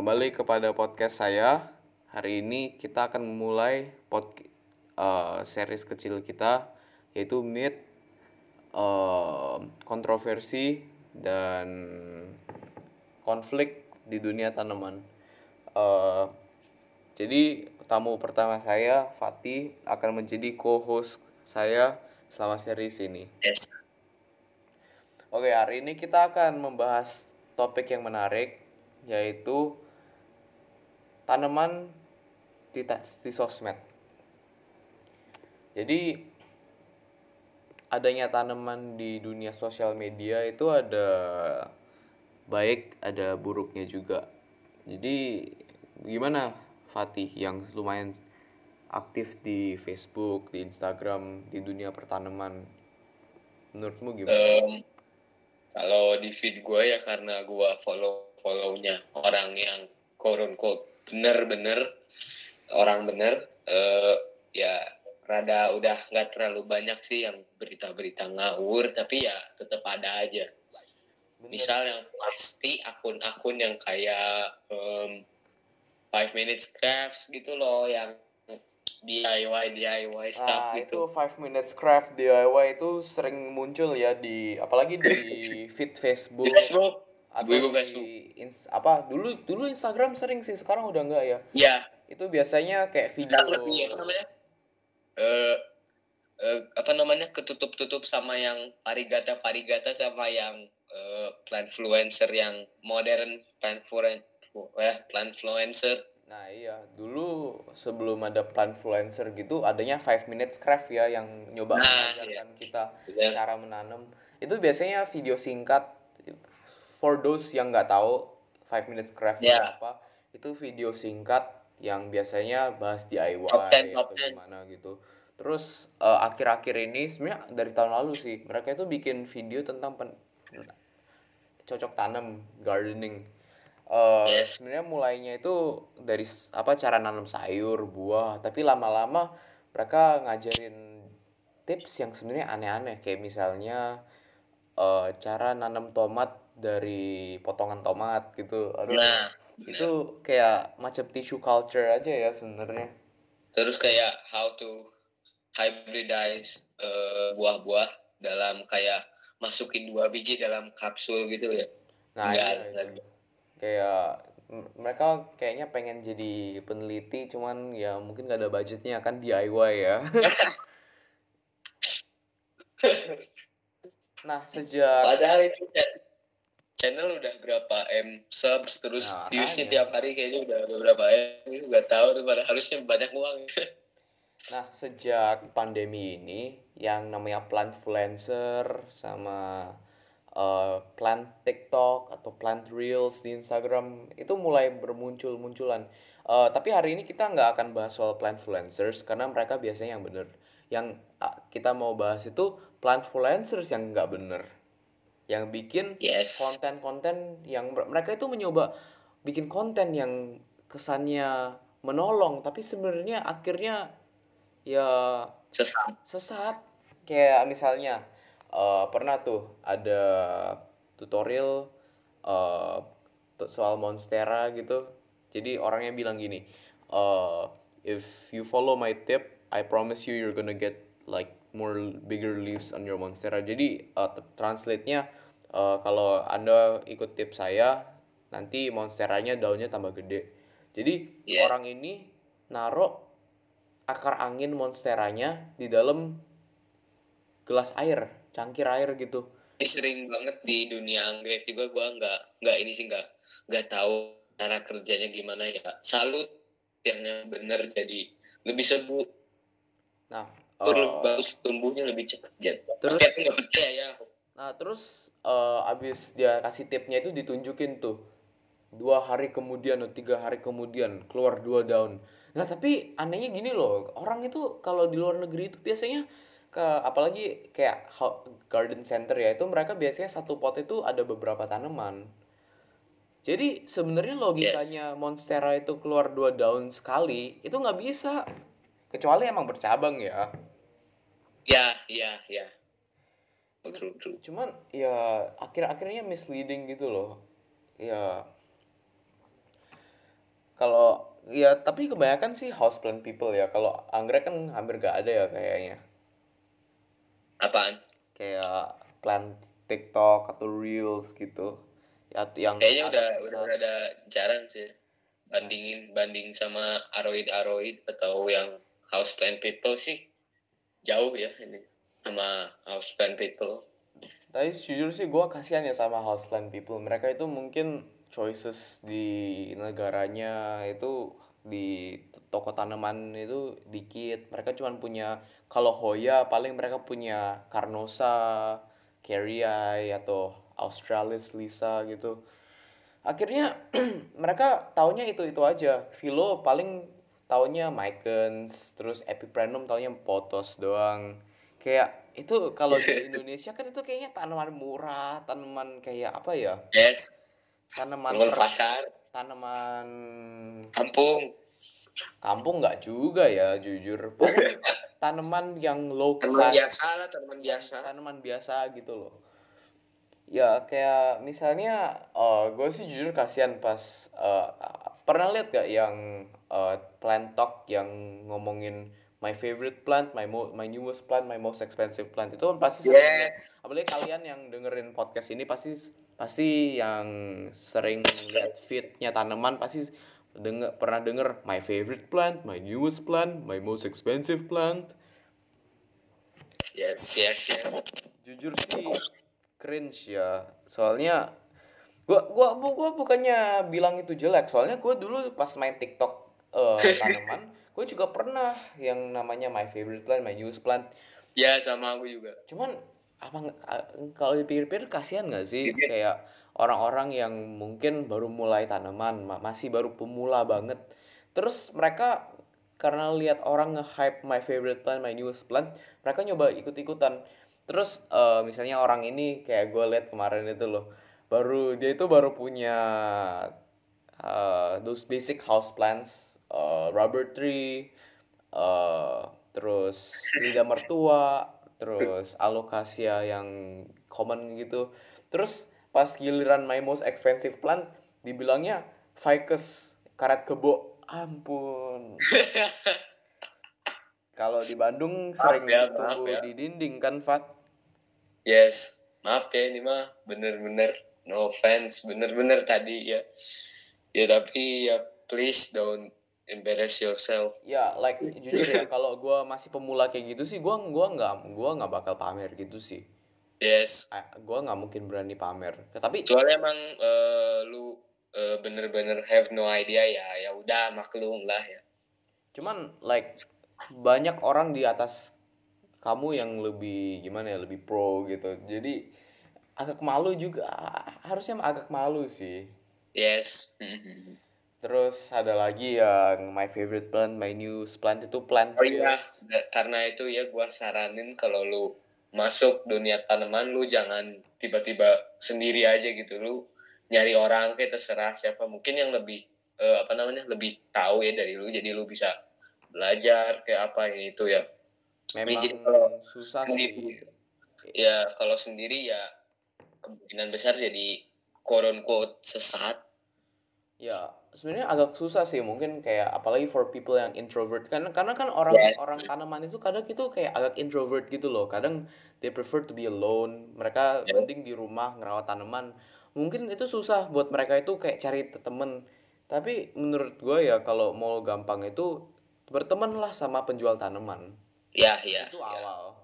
kembali kepada podcast saya. Hari ini kita akan memulai pod uh, series kecil kita yaitu Meet uh, kontroversi dan konflik di dunia tanaman. Uh, jadi tamu pertama saya Fatih akan menjadi co-host saya selama series ini. Yes. Oke, hari ini kita akan membahas topik yang menarik yaitu tanaman di, di sosmed. Jadi adanya tanaman di dunia sosial media itu ada baik, ada buruknya juga. Jadi gimana Fatih yang lumayan aktif di Facebook, di Instagram, di dunia pertanaman. Menurutmu gimana? Um, kalau di feed gue ya karena gue follow follownya orang yang quote unquote bener-bener orang bener uh, ya rada udah nggak terlalu banyak sih yang berita-berita ngawur tapi ya tetap ada aja Bener. misal yang pasti akun-akun yang kayak um, five minutes crafts gitu loh yang DIY DIY stuff nah, gitu. itu five minutes craft DIY itu sering muncul ya di apalagi di feed Facebook. Facebook atau ibu di ins, apa dulu dulu Instagram sering sih sekarang udah enggak ya? Iya. Itu biasanya kayak video lebih apa namanya? Uh, uh, apa namanya? Ketutup tutup sama yang parigata parigata sama yang uh, plant influencer yang modern plant eh plant influencer Nah iya, dulu sebelum ada plant influencer gitu, adanya five minutes craft ya yang nyoba nah, mengajarkan iya. kita yeah. cara menanam. Itu biasanya video singkat for those yang nggak tahu Five Minutes Craft yeah. apa itu video singkat yang biasanya bahas DIY top 10, atau gimana gitu terus uh, akhir-akhir ini sebenarnya dari tahun lalu sih mereka itu bikin video tentang pen cocok tanam gardening uh, yes. sebenarnya mulainya itu dari apa cara nanam sayur buah tapi lama-lama mereka ngajarin tips yang sebenarnya aneh-aneh kayak misalnya uh, cara nanam tomat dari potongan tomat gitu. Aduh nah, itu kayak macam tissue culture aja ya sebenarnya. Terus kayak how to hybridize uh, buah-buah dalam kayak masukin dua biji dalam kapsul gitu ya. Nah Enggak, iya, iya. kayak mereka kayaknya pengen jadi peneliti cuman ya mungkin gak ada budgetnya kan DIY ya. Nah sejak padahal itu channel udah berapa m subs terus nah, viewsnya tiap hari kayaknya udah beberapa m itu nggak tahu tuh pada harusnya banyak uang. Nah sejak pandemi ini yang namanya plant influencer sama uh, plant TikTok atau plant reels di Instagram itu mulai bermuncul munculan uh, tapi hari ini kita nggak akan bahas soal plant influencers karena mereka biasanya yang bener. Yang uh, kita mau bahas itu plant influencers yang nggak bener yang bikin yes. konten-konten yang mereka itu mencoba bikin konten yang kesannya menolong tapi sebenarnya akhirnya ya sesat. sesat. Kayak misalnya uh, pernah tuh ada tutorial uh, soal monstera gitu. Jadi orangnya bilang gini uh, if you follow my tip I promise you you're gonna get like more bigger leaves on your monstera. Jadi uh, translate-nya uh, kalau anda ikut tips saya nanti monsteranya daunnya tambah gede. Jadi yeah. orang ini naruh akar angin monsteranya di dalam gelas air cangkir air gitu. Ini sering banget di dunia anggrek juga gua nggak nggak ini sih nggak nggak tahu cara kerjanya gimana ya. Salut yang bener jadi lebih sebut nah uh, bagus tumbuhnya lebih cepat gitu. terus? Tapi nggak percaya ya. Nah terus uh, abis dia kasih tipnya itu ditunjukin tuh. Dua hari kemudian atau tiga hari kemudian keluar dua daun. Nah tapi anehnya gini loh orang itu kalau di luar negeri itu biasanya ke apalagi kayak garden center ya itu mereka biasanya satu pot itu ada beberapa tanaman. Jadi sebenarnya logikanya yes. monstera itu keluar dua daun sekali itu nggak bisa. Kecuali emang bercabang ya ya ya ya. True true. Cuman ya akhir-akhirnya misleading gitu loh. Ya. Ya tapi kebanyakan sih houseplant people ya. Kalau anggrek kan hampir gak ada ya kayaknya. Apaan? Kayak plant TikTok atau reels gitu. Ya yang kayaknya udah udah ada jarang sih. Bandingin banding sama aroid aroid atau yang houseplant people sih jauh ya ini sama houseplant people. Tapi jujur sih gue kasihan ya sama houseplant people. Mereka itu mungkin choices di negaranya itu di toko tanaman itu dikit. Mereka cuma punya kalau Hoya paling mereka punya Carnosa, Carey atau Australis Lisa gitu. Akhirnya mereka taunya itu itu aja. Philo paling taunya Mycons terus Epiprenum taunya Potos doang. Kayak itu kalau di Indonesia kan itu kayaknya tanaman murah tanaman kayak apa ya? Yes. Tanaman pasar. tanaman kampung. Kampung nggak juga ya jujur. Tanaman yang low tanaman biasa lah tanaman biasa. tanaman biasa gitu loh. Ya kayak misalnya uh, gue sih jujur kasihan pas uh, pernah lihat gak yang uh, plant talk yang ngomongin my favorite plant, my mo my newest plant, my most expensive plant itu pasti yes. apalagi kalian yang dengerin podcast ini pasti pasti yang sering lihat feednya tanaman pasti denger pernah denger my favorite plant, my newest plant, my most expensive plant. Yes, yes, yes. Jujur sih cringe ya. Soalnya gua gua gua bukannya bilang itu jelek, soalnya gua dulu pas main TikTok uh, tanaman, gua juga pernah yang namanya my favorite plant, my newest plant. Ya sama aku juga. Cuman apa kalau dipikir-pikir kasihan nggak sih kayak orang-orang yang mungkin baru mulai tanaman masih baru pemula banget terus mereka karena lihat orang nge-hype my favorite plant my newest plant mereka nyoba ikut-ikutan terus uh, misalnya orang ini kayak gue lihat kemarin itu loh baru dia itu baru punya uh, those basic house plants uh, rubber tree uh, terus lidah mertua terus alokasia yang common gitu. Terus pas giliran my most expensive plant dibilangnya ficus karet kebo. Ampun. Kalau di Bandung sering ya, tumbuh ya. di dinding kan Fat? Yes. Maaf ya ini mah bener-bener no offense bener-bener tadi ya. Ya tapi ya please don't embarrass yourself. Ya like jujur ya kalau gue masih pemula kayak gitu sih gue gua nggak gua nggak bakal pamer gitu sih. Yes. Gue nggak mungkin berani pamer. Tapi soalnya emang uh, lu uh, bener-bener have no idea ya ya udah maklum lah ya. Cuman like banyak orang di atas kamu yang lebih gimana ya lebih pro gitu. Jadi agak malu juga. Harusnya agak malu sih. Yes. Terus ada lagi yang my favorite plant, my new plant itu plant. Oh iya, karena itu ya gua saranin kalau lu masuk dunia tanaman lu jangan tiba-tiba sendiri aja gitu. Lu nyari orang kayak terserah siapa. Mungkin yang lebih uh, apa namanya lebih tahu ya dari lu. Jadi lu bisa belajar kayak apa ini itu ya. Memang jadi kalau susah sendiri, sih. Ya kalau sendiri ya kemungkinan besar jadi quote unquote sesat. Ya, sebenarnya agak susah sih mungkin kayak apalagi for people yang introvert kan karena kan orang yes. orang tanaman itu kadang itu kayak agak introvert gitu loh kadang they prefer to be alone mereka yes. mending di rumah ngerawat tanaman mungkin itu susah buat mereka itu kayak cari temen tapi menurut gue ya kalau mau gampang itu berteman lah sama penjual tanaman ya ya itu ya. awal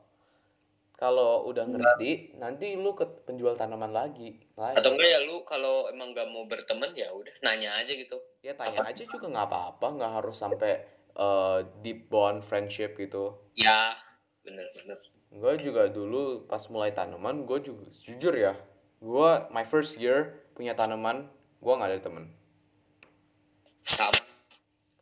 kalau udah ngerti nah. nanti lu ke penjual tanaman lagi lagi. atau enggak ya lu kalau emang gak mau berteman ya udah nanya aja gitu ya tanya apa? aja juga nggak apa-apa nggak harus sampai uh, deep bond friendship gitu ya bener bener gue juga dulu pas mulai tanaman gue juga jujur ya gue my first year punya tanaman gue nggak ada temen sama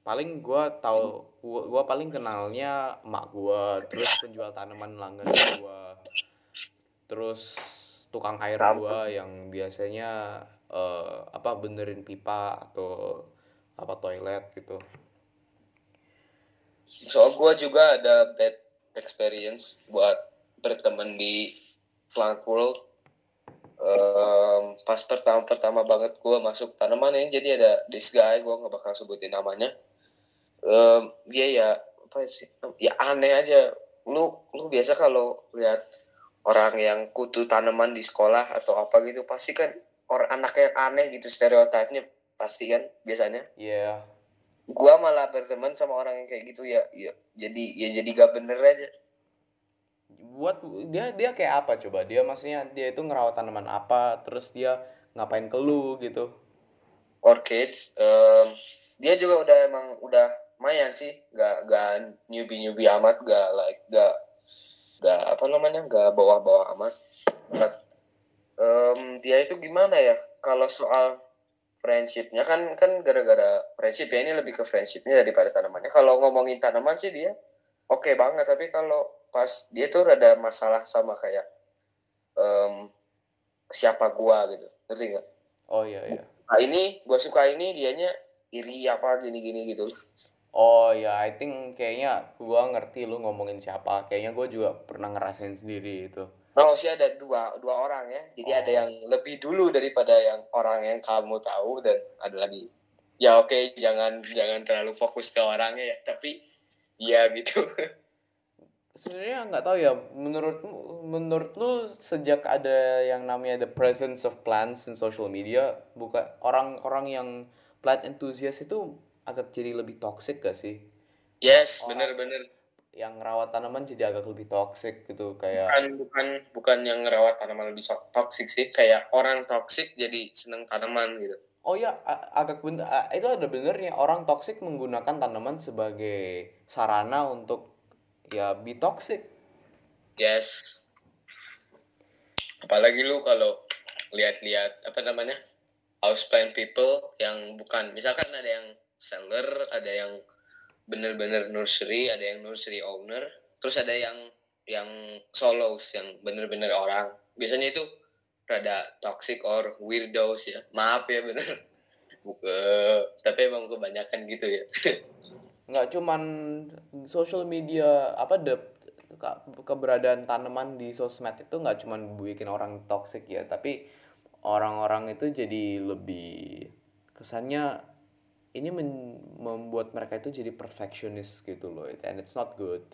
paling gue tahu gue gua paling kenalnya emak gue terus penjual tanaman langganan gue terus tukang air gue yang biasanya uh, apa benerin pipa atau apa toilet gitu. So gue juga ada bad experience buat berteman di plant world. Um, pas pertama pertama banget gue masuk tanaman ini jadi ada this guy gue nggak bakal sebutin namanya um, dia ya apa sih? Ya aneh aja. Lu lu biasa kalau lihat orang yang kutu tanaman di sekolah atau apa gitu pasti kan orang anak yang aneh gitu stereotipnya pasti kan biasanya. Iya. Yeah. gua malah berteman sama orang yang kayak gitu ya ya jadi ya jadi gak bener aja. Buat dia dia kayak apa coba? Dia maksudnya dia itu ngerawat tanaman apa? Terus dia ngapain ke lu gitu? Orchids um, dia juga udah emang udah lumayan sih gak gak newbie newbie amat gak like gak gak apa namanya gak bawah bawah amat. But, um, dia itu gimana ya? Kalau soal friendshipnya kan kan gara-gara friendship ya ini lebih ke friendshipnya daripada tanamannya. Kalau ngomongin tanaman sih dia oke okay banget. Tapi kalau pas dia tuh ada masalah sama kayak um, siapa gua gitu. Ngerti gak? Oh iya iya. Nah ini gua suka ini dianya iri apa gini-gini gitu Oh ya, I think kayaknya gua ngerti lu ngomongin siapa. Kayaknya gua juga pernah ngerasain sendiri itu. Oh sih ada dua dua orang ya. Jadi oh. ada yang lebih dulu daripada yang orang yang kamu tahu dan ada lagi. Ya oke, okay, jangan jangan terlalu fokus ke orangnya ya. Tapi ya gitu. Sebenarnya nggak tahu ya. Menurut menurut lu sejak ada yang namanya the presence of plants in social media, bukan orang-orang yang plant enthusiast itu agak jadi lebih toxic gak sih? Yes, bener-bener. Yang ngerawat tanaman jadi agak lebih toxic gitu kayak. Bukan bukan bukan yang ngerawat tanaman lebih toxic sih, kayak orang toxic jadi seneng tanaman gitu. Oh ya, agak bener, itu ada benernya orang toxic menggunakan tanaman sebagai sarana untuk ya be toxic. Yes. Apalagi lu kalau lihat-lihat apa namanya houseplant people yang bukan misalkan ada yang seller ada yang bener-bener nursery ada yang nursery owner terus ada yang yang solos yang bener-bener orang. Biasanya itu rada toxic or weirdos ya. Maaf ya bener. Uh, tapi emang kebanyakan gitu ya. Nggak cuman social media apa the keberadaan tanaman di sosmed itu nggak cuman bikin orang toxic ya tapi orang-orang itu jadi lebih kesannya ini membuat mereka itu jadi perfectionist gitu loh and it's not good.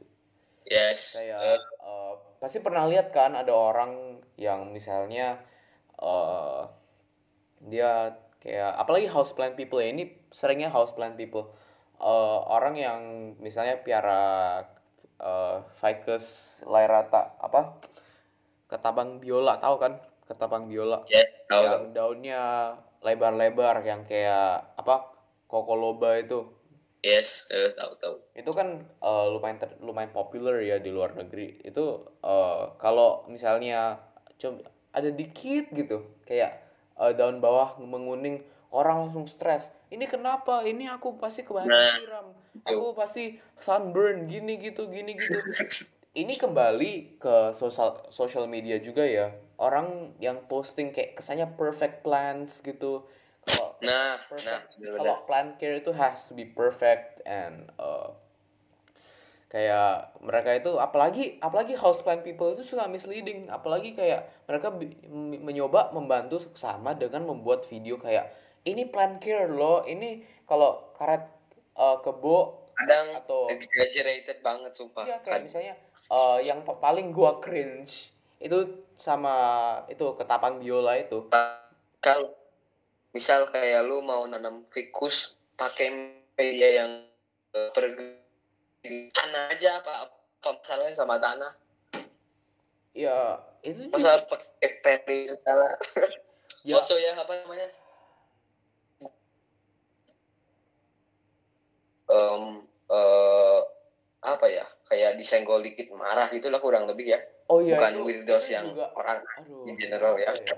Yes. Kayak uh, pasti pernah lihat kan ada orang yang misalnya uh, dia kayak apalagi house plant people ya ini seringnya house plant people. Uh, orang yang misalnya piara uh, ficus lairata apa? Ketabang biola tahu kan? Ketabang biola. Yes, tahu. yang daunnya lebar-lebar yang kayak apa Kokoloba itu. Yes, uh, tahu tahu. Itu kan uh, lumayan ter, lumayan populer ya di luar negeri. Itu uh, kalau misalnya coba ada dikit gitu, kayak uh, daun bawah menguning, orang langsung stres. Ini kenapa? Ini aku pasti kebanyakan nah, siram. Aku pasti sunburn gini gitu, gini gitu. Ini kembali ke sosial social media juga ya. Orang yang posting kayak kesannya perfect plans gitu kalau nah perfect, nah kalau plant care itu has to be perfect and uh, kayak mereka itu apalagi apalagi house plant people itu suka misleading. Apalagi kayak mereka mencoba membantu sama dengan membuat video kayak ini plant care loh ini kalau karet uh, kebo kadang atau exaggerated banget sumpah. Iya kayak misalnya uh, yang paling gua cringe itu sama itu ketapang biola itu. Kalau misal kayak lu mau nanam fikus pakai media yang uh, tanah aja apa apa masalahnya sama tanah? Ya itu masa pakai peri segala? Ya. foto ya apa namanya? Um, uh, apa ya? Kayak disenggol dikit marah gitulah kurang lebih ya. Oh, iya, bukan weirdos yang juga, orang aduh, in general ya, ya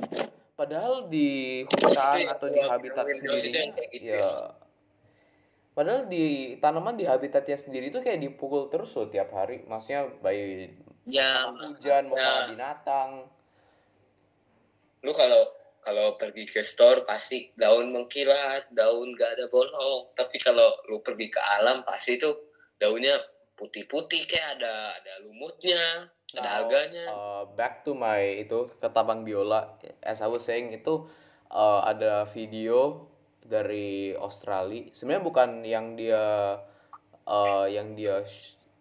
padahal di hutan atau di habitat sendiri gitu ya. padahal di tanaman di habitatnya sendiri itu kayak dipukul terus loh tiap hari. Maksudnya bayi ya, hujan masalah ya. binatang. Lu kalau kalau pergi ke store pasti daun mengkilat daun gak ada bolong. Tapi kalau lu pergi ke alam pasti tuh daunnya putih-putih kayak ada ada lumutnya ada Now, harganya. uh, back to my itu ketabang biola. As I was saying itu uh, ada video dari Australia. Sebenarnya bukan yang dia uh, yang dia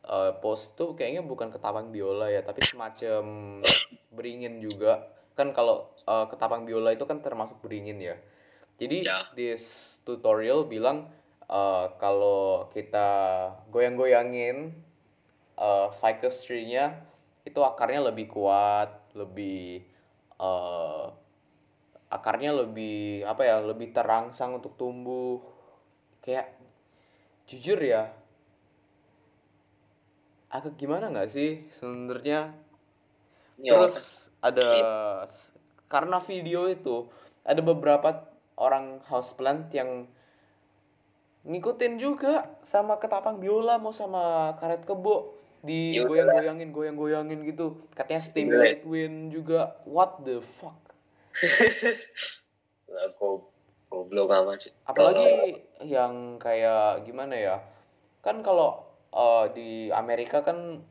uh, post tuh kayaknya bukan ketapang biola ya tapi semacam beringin juga. Kan kalau uh, ketapang biola itu kan termasuk beringin ya. Jadi yeah. this tutorial bilang uh, kalau kita goyang-goyangin uh, ficus tree-nya itu akarnya lebih kuat lebih uh, akarnya lebih apa ya lebih terangsang untuk tumbuh. Kayak jujur ya agak gimana nggak sih sebenarnya? Ya. terus ada karena video itu ada beberapa orang houseplant yang ngikutin juga sama ketapang biola mau sama karet kebo di goyang-goyangin goyang-goyangin gitu. Katanya stimulate wind juga. What the fuck? Goblok amat sih. Apalagi yang kayak gimana ya? Kan kalau uh, di Amerika kan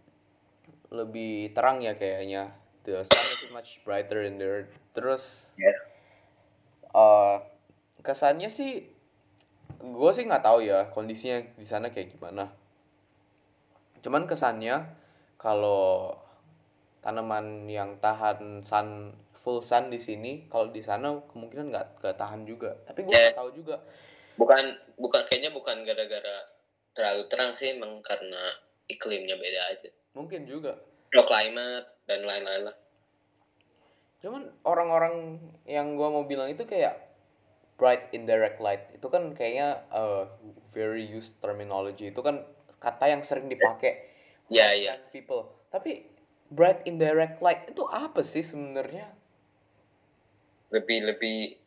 lebih terang ya kayaknya. The sun is much brighter in there. Terus yeah. uh, kesannya sih gue sih nggak tahu ya kondisinya di sana kayak gimana cuman kesannya kalau tanaman yang tahan sun full sun di sini kalau di sana kemungkinan nggak nggak tahan juga. Tapi gue nggak tahu juga. Bukan bukan kayaknya bukan gara-gara terlalu terang sih emang karena iklimnya beda aja. Mungkin juga. Low climate dan lain-lain lah. Cuman orang-orang yang gue mau bilang itu kayak bright indirect light. Itu kan kayaknya uh, very used terminology. Itu kan kata yang sering dipakai ya yeah, ya. yeah. people. Tapi bright indirect light itu apa sih sebenarnya? Lebih lebih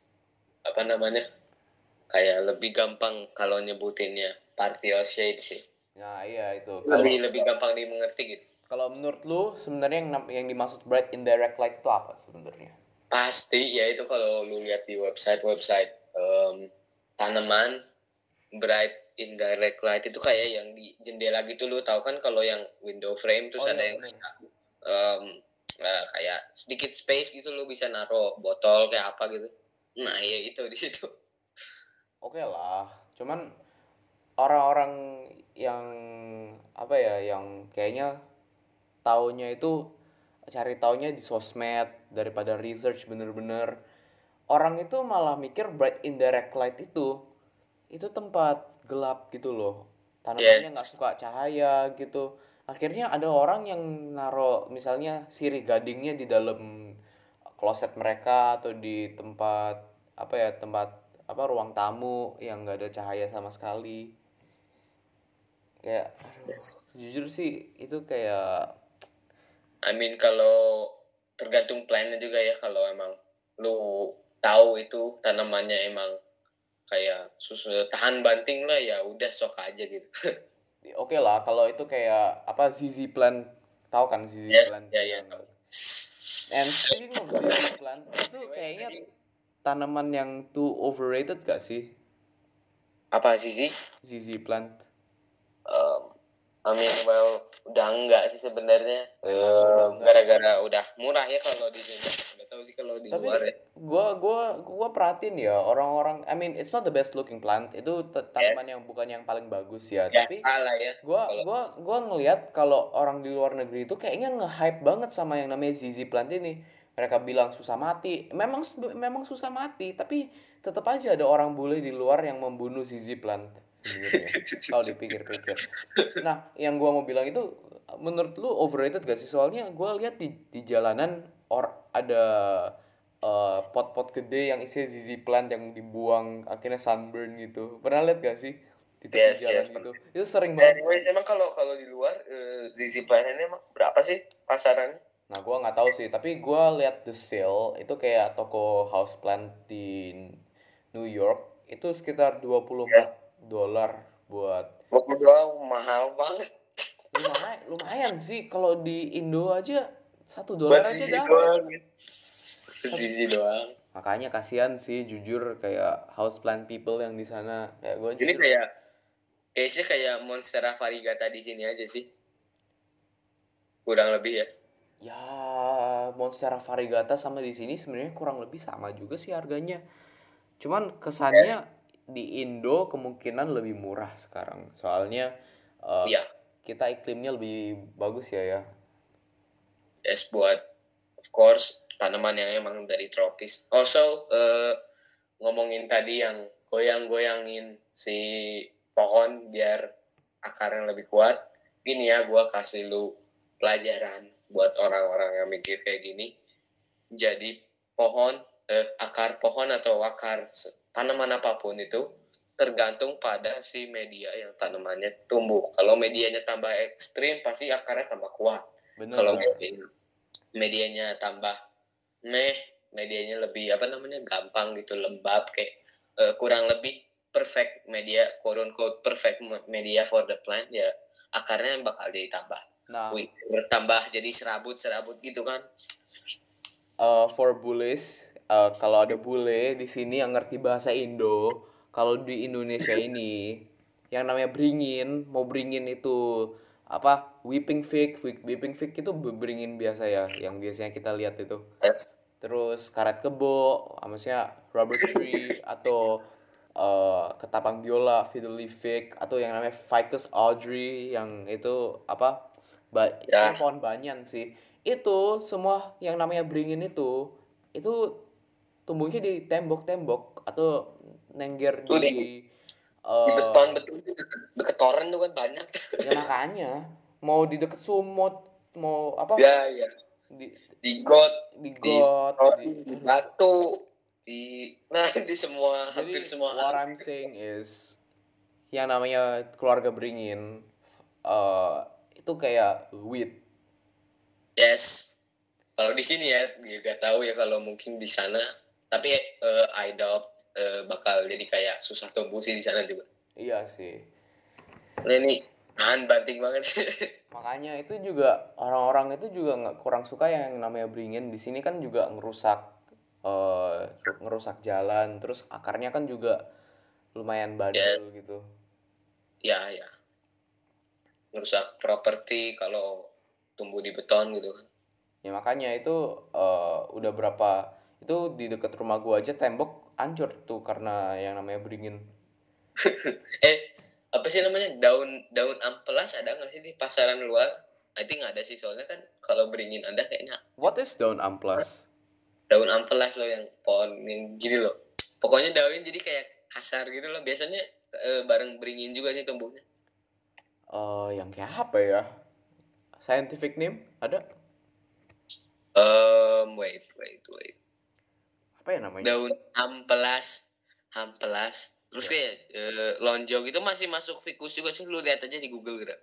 apa namanya? Kayak lebih gampang kalau nyebutinnya. Partial shade sih. Nah iya itu. Lebih kalo, lebih gampang dimengerti gitu. Kalau menurut lu sebenarnya yang yang dimaksud bright indirect light itu apa sebenarnya? Pasti ya itu kalau lu lihat di website website um, tanaman bright indirect light itu kayak yang di jendela gitu lu tahu kan kalau yang window frame terus oh, ada iya, yang kayak um, uh, kayak sedikit space gitu lo bisa naruh botol kayak apa gitu. Nah ya itu di situ. Oke okay lah cuman orang-orang yang apa ya yang kayaknya taunya itu cari taunya di sosmed daripada research bener-bener. Orang itu malah mikir bright indirect light itu itu tempat gelap gitu loh. Tanamannya nggak yes. suka cahaya gitu. Akhirnya ada orang yang naro misalnya siri gadingnya di dalam kloset mereka atau di tempat apa ya tempat apa ruang tamu yang nggak ada cahaya sama sekali. Kayak jujur sih itu kayak I mean kalau tergantung plannya juga ya kalau emang lu tahu itu tanamannya emang kayak susu tahan banting lah ya udah sok aja gitu. Oke okay lah kalau itu kayak apa ZZ plant tahu kan ZZ yes, plant ya ya and speaking of ZZ plant itu kayaknya tanaman yang too overrated gak sih? Apa ZZ ZZ plant. Um, Mean well udah enggak sih sebenarnya. Uh, gara-gara udah murah ya kalau di sini nggak tahu sih kalau di Tapi luar ya. gua gua gua perhatiin ya orang-orang I mean it's not the best looking plant. Itu tanaman yes. yang bukan yang paling bagus ya, ya tapi ya. gua kalau... gua gua ngelihat kalau orang di luar negeri itu kayaknya nge-hype banget sama yang namanya ZZ plant ini. Mereka bilang susah mati. Memang memang susah mati tapi tetap aja ada orang bule di luar yang membunuh ZZ plant sebenarnya kalau dipikir-pikir. Nah yang gua mau bilang itu menurut lu overrated gak sih? Soalnya gua lihat di di jalanan or ada uh, pot-pot gede yang isinya zizi plant yang dibuang akhirnya sunburn gitu. Pernah lihat gak sih? Di tepi yes, jalan yes, gitu. itu sering banget. anyways emang kalau kalau di luar uh, zizi plant ini emang berapa sih pasaran? Nah gua nggak tahu sih tapi gua lihat the sale itu kayak toko house plant di New York itu sekitar 24 yes dolar buat puluh dolar mahal banget. Lumayan lumayan sih. Kalau di Indo aja satu dolar aja dapat. sisi doang. Makanya kasihan sih jujur kayak house plant people yang di sana. Kayak gue ini kayak kayaknya kayak monstera variegata di sini aja sih. Kurang lebih ya. Ya monstera variegata sama di sini sebenarnya kurang lebih sama juga sih harganya. Cuman kesannya yes di Indo kemungkinan lebih murah sekarang. Soalnya uh, ya. kita iklimnya lebih bagus ya ya. Yes buat of course tanaman yang emang dari tropis. Also uh, ngomongin tadi yang goyang-goyangin si pohon biar akarnya lebih kuat gini ya gue kasih lu pelajaran buat orang-orang yang mikir kayak gini. Jadi pohon eh, akar pohon atau akar tanaman apa pun itu tergantung pada si media yang tanamannya tumbuh. Kalau medianya tambah ekstrim, pasti akarnya tambah kuat. Bener, Kalau medianya, medianya tambah meh, medianya lebih apa namanya gampang gitu, lembab kayak uh, kurang lebih perfect media, quote unquote perfect media for the plant ya akarnya bakal jadi tambah. Nah, Wih, bertambah jadi serabut-serabut gitu kan. Uh, for bullies, uh, kalau ada bule di sini yang ngerti bahasa Indo, kalau di Indonesia ini yang namanya bringin mau bringin itu apa whipping fig whipping fig itu bringin biasa ya yang biasanya kita lihat itu yes. terus karet kebo maksudnya rubber tree atau uh, ketapang biola fiddly fig atau yang namanya ficus audrey yang itu apa ba ya. pohon banyan sih itu semua yang namanya bringin itu itu tumbuhnya di tembok-tembok atau nengger di, di, uh, di beton betul deket, deket toren tuh kan banyak. Ya makanya. Mau di deket sumut mau apa? Ya ya. Di di got di got di, di, di batu di nah di semua Jadi, hampir semua what I'm saying is yang namanya keluarga beringin uh, itu kayak weed. Yes. Kalau di sini ya juga tahu ya kalau mungkin di sana tapi uh, I doubt uh, bakal jadi kayak susah tumbuh sih di sana juga. Iya sih. Nah, ini nahan banting banget. Makanya itu juga orang-orang itu juga nggak kurang suka yang namanya beringin. Di sini kan juga ngerusak uh, ngerusak jalan. Terus akarnya kan juga lumayan bandel yeah. gitu. Ya ya. Ngerusak properti kalau tumbuh di beton gitu kan. Ya makanya itu uh, udah berapa itu di dekat rumah gua aja tembok hancur tuh karena yang namanya beringin. Eh apa sih namanya? Daun daun amplas ada nggak sih di pasaran luar? I think ada sih soalnya kan kalau beringin ada kayaknya what is daun amplas? daun amplas loh yang pohon yang gini loh. Pokoknya daunnya jadi kayak kasar gitu loh. Biasanya e, bareng beringin juga sih tumbuhnya. Uh, yang kayak apa ya? Scientific name? Ada? Um wait wait wait apa ya namanya? Daun ampelas ampelas terus ya. kayak uh, lonjong itu masih masuk fikus juga sih lu lihat aja di Google gerak.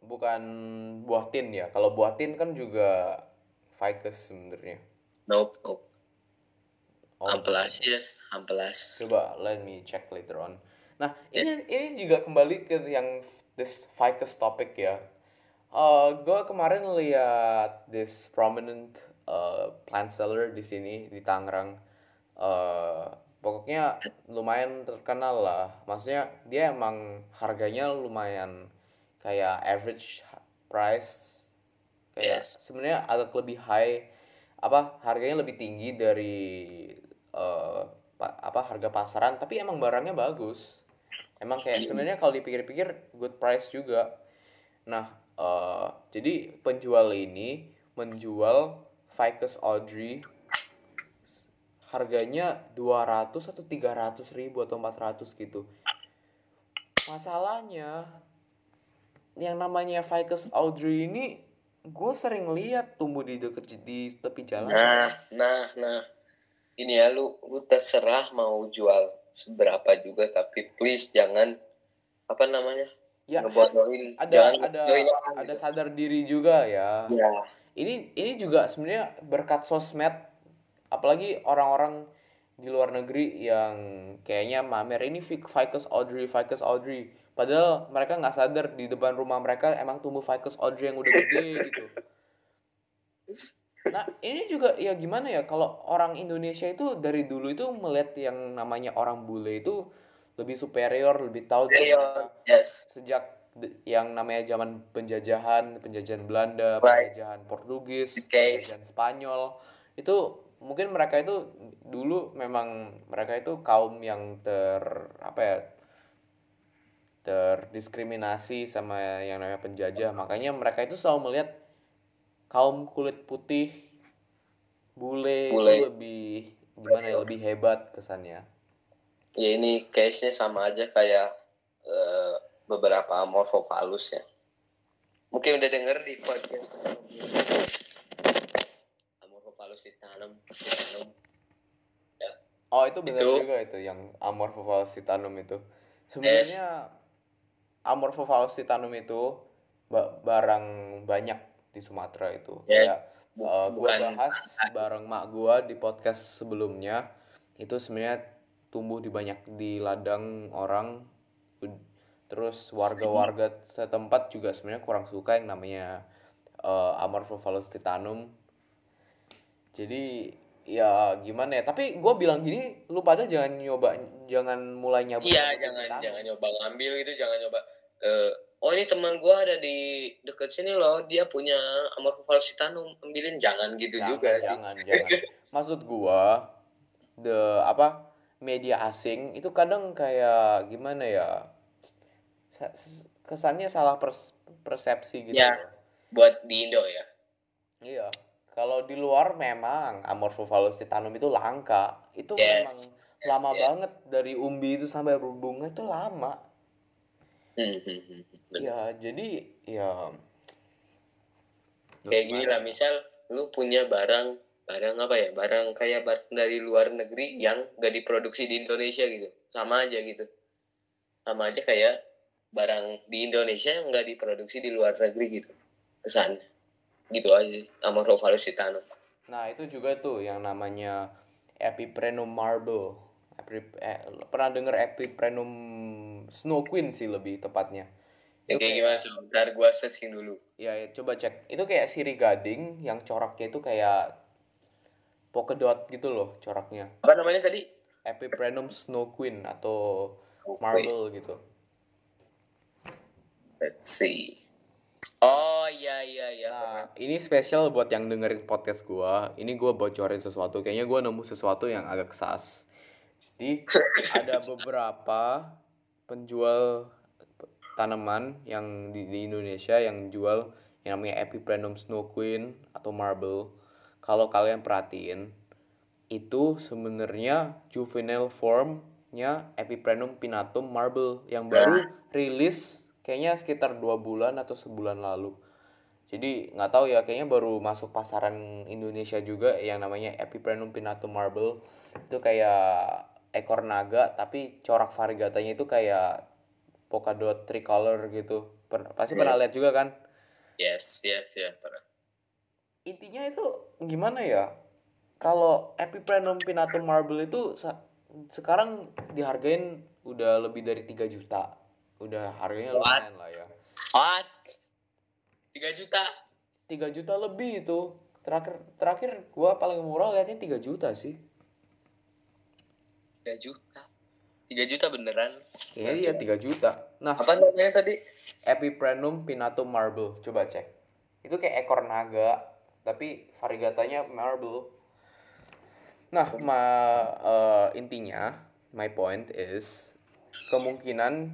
Bukan buah tin ya? Kalau buah tin kan juga ficus sebenarnya. Nope nope. Oh, ampelas yes ampelas coba let me check later on. Nah ini yeah. ini juga kembali ke yang this ficus topic ya. Uh, gue kemarin lihat this prominent uh, plant seller di sini di Tangerang uh, pokoknya lumayan terkenal lah. Maksudnya dia emang harganya lumayan kayak average price. Kayak yes. sebenarnya agak lebih high apa harganya lebih tinggi dari uh, apa harga pasaran. Tapi emang barangnya bagus. Emang kayak sebenarnya kalau dipikir-pikir good price juga. Nah uh, jadi penjual ini menjual Ficus Audrey harganya 200 atau 300 ribu atau 400 gitu. Masalahnya yang namanya Ficus Audrey ini gue sering lihat tumbuh di deket di tepi jalan. Nah nah nah. Ini ya lu lu terserah mau jual seberapa juga tapi please jangan apa namanya ya ngebodohin. ada jangan ada ada gitu. sadar diri juga ya. Ya. Ini ini juga sebenarnya berkat sosmed apalagi orang-orang di luar negeri yang kayaknya mamer ini ficus Audrey ficus Audrey padahal mereka nggak sadar di depan rumah mereka emang tumbuh ficus Audrey yang udah gede gitu nah ini juga ya gimana ya kalau orang Indonesia itu dari dulu itu melihat yang namanya orang bule itu lebih superior lebih tahu yes. sejak yang namanya zaman penjajahan penjajahan Belanda right. penjajahan Portugis penjajahan Spanyol itu mungkin mereka itu dulu memang mereka itu kaum yang ter apa ya terdiskriminasi sama yang namanya penjajah. Makanya mereka itu selalu melihat kaum kulit putih bule, bule. itu lebih gimana ya lebih hebat kesannya. Ya ini case nya sama aja kayak uh, beberapa morfofalus ya. Mungkin udah denger di podcast titanum titanum ya. oh itu benar itu, juga itu yang amorphophallus titanum itu sebenarnya yes. amorphophallus titanum itu barang banyak di Sumatera itu yes. ya uh, gua bahas bareng mak gua di podcast sebelumnya itu sebenarnya tumbuh di banyak di ladang orang terus warga-warga setempat juga sebenarnya kurang suka yang namanya uh, Amorphophallus titanum jadi ya gimana ya tapi gue bilang gini lu pada jangan nyoba jangan mulai nyoba iya jangan jangan nyoba ngambil gitu jangan nyoba uh, oh ini teman gue ada di deket sini loh dia punya Amorphophallus titanum ambilin jangan gitu jangan, juga jangan, sih jangan jangan maksud gue the apa media asing itu kadang kayak gimana ya kesannya salah pers persepsi gitu. Ya, buat di Indo ya. Iya. Kalau di luar memang Amorphophallus titanum itu langka. Itu yes. memang yes, lama yes. banget dari umbi itu sampai berbunga itu lama. Hmm, hmm, hmm, ya, jadi ya kayak gini lah misal lu punya barang barang apa ya barang kayak barang dari luar negeri yang gak diproduksi di Indonesia gitu sama aja gitu sama aja kayak barang di Indonesia yang nggak diproduksi di luar negeri gitu kesan gitu aja sama Rovalus Titano nah itu juga tuh yang namanya Epiprenum marble. Epi, eh, pernah denger Epiprenum Snow Queen sih lebih tepatnya. Itu kayak, gimana sebentar gua searching dulu. Ya, ya coba cek. Itu kayak siri gading yang coraknya itu kayak polka dot gitu loh coraknya. Apa namanya tadi? Epiprenum Snow Queen atau marble gitu. Let's see. Oh iya iya iya. Nah, ini spesial buat yang dengerin podcast gua. Ini gua bocorin sesuatu. Kayaknya gua nemu sesuatu yang agak sas. Jadi ada beberapa penjual tanaman yang di, di Indonesia yang jual yang namanya Epiprenum Snow Queen atau Marble. Kalau kalian perhatiin, itu sebenarnya juvenile formnya Epiprenum pinatum marble yang baru rilis kayaknya sekitar dua bulan atau sebulan lalu. Jadi nggak tahu ya kayaknya baru masuk pasaran Indonesia juga yang namanya Epiprenum pinatum marble. Itu kayak ekor naga tapi corak variegatanya itu kayak polkadot tricolor gitu. Per, pasti yeah. pernah lihat juga kan? Yes yes ya yeah, pernah. Intinya itu gimana ya? Kalau Epiprenum pinatum marble itu sekarang dihargain udah lebih dari 3 juta udah harganya lumayan lah ya. What? Tiga juta. Tiga juta lebih itu. Terakhir terakhir gua paling murah liatnya tiga juta sih. Tiga juta. Tiga juta beneran. Iya iya tiga juta. Nah apa namanya tadi? Epiprenum pinatum marble. Coba cek. Itu kayak ekor naga tapi variegatanya marble. Nah ma uh, intinya my point is kemungkinan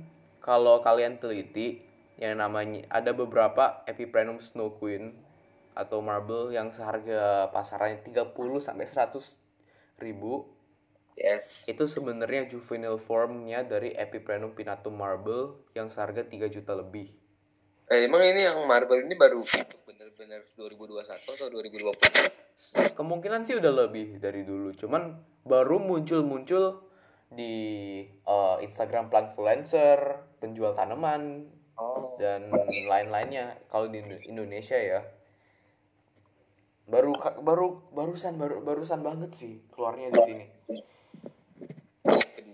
kalau kalian teliti yang namanya ada beberapa Epiprenum Snow Queen atau marble yang seharga pasarannya 30 sampai 100 ribu. Yes. Itu sebenarnya juvenile formnya dari Epiprenum pinatum marble yang seharga 3 juta lebih. Eh, emang ini yang marble ini baru bener-bener 2021 atau 2020? Kemungkinan sih udah lebih dari dulu, cuman baru muncul-muncul di uh, Instagram planfluencer, penjual tanaman oh. dan lain-lainnya kalau di Indonesia ya. Baru baru barusan baru barusan banget sih keluarnya di sini.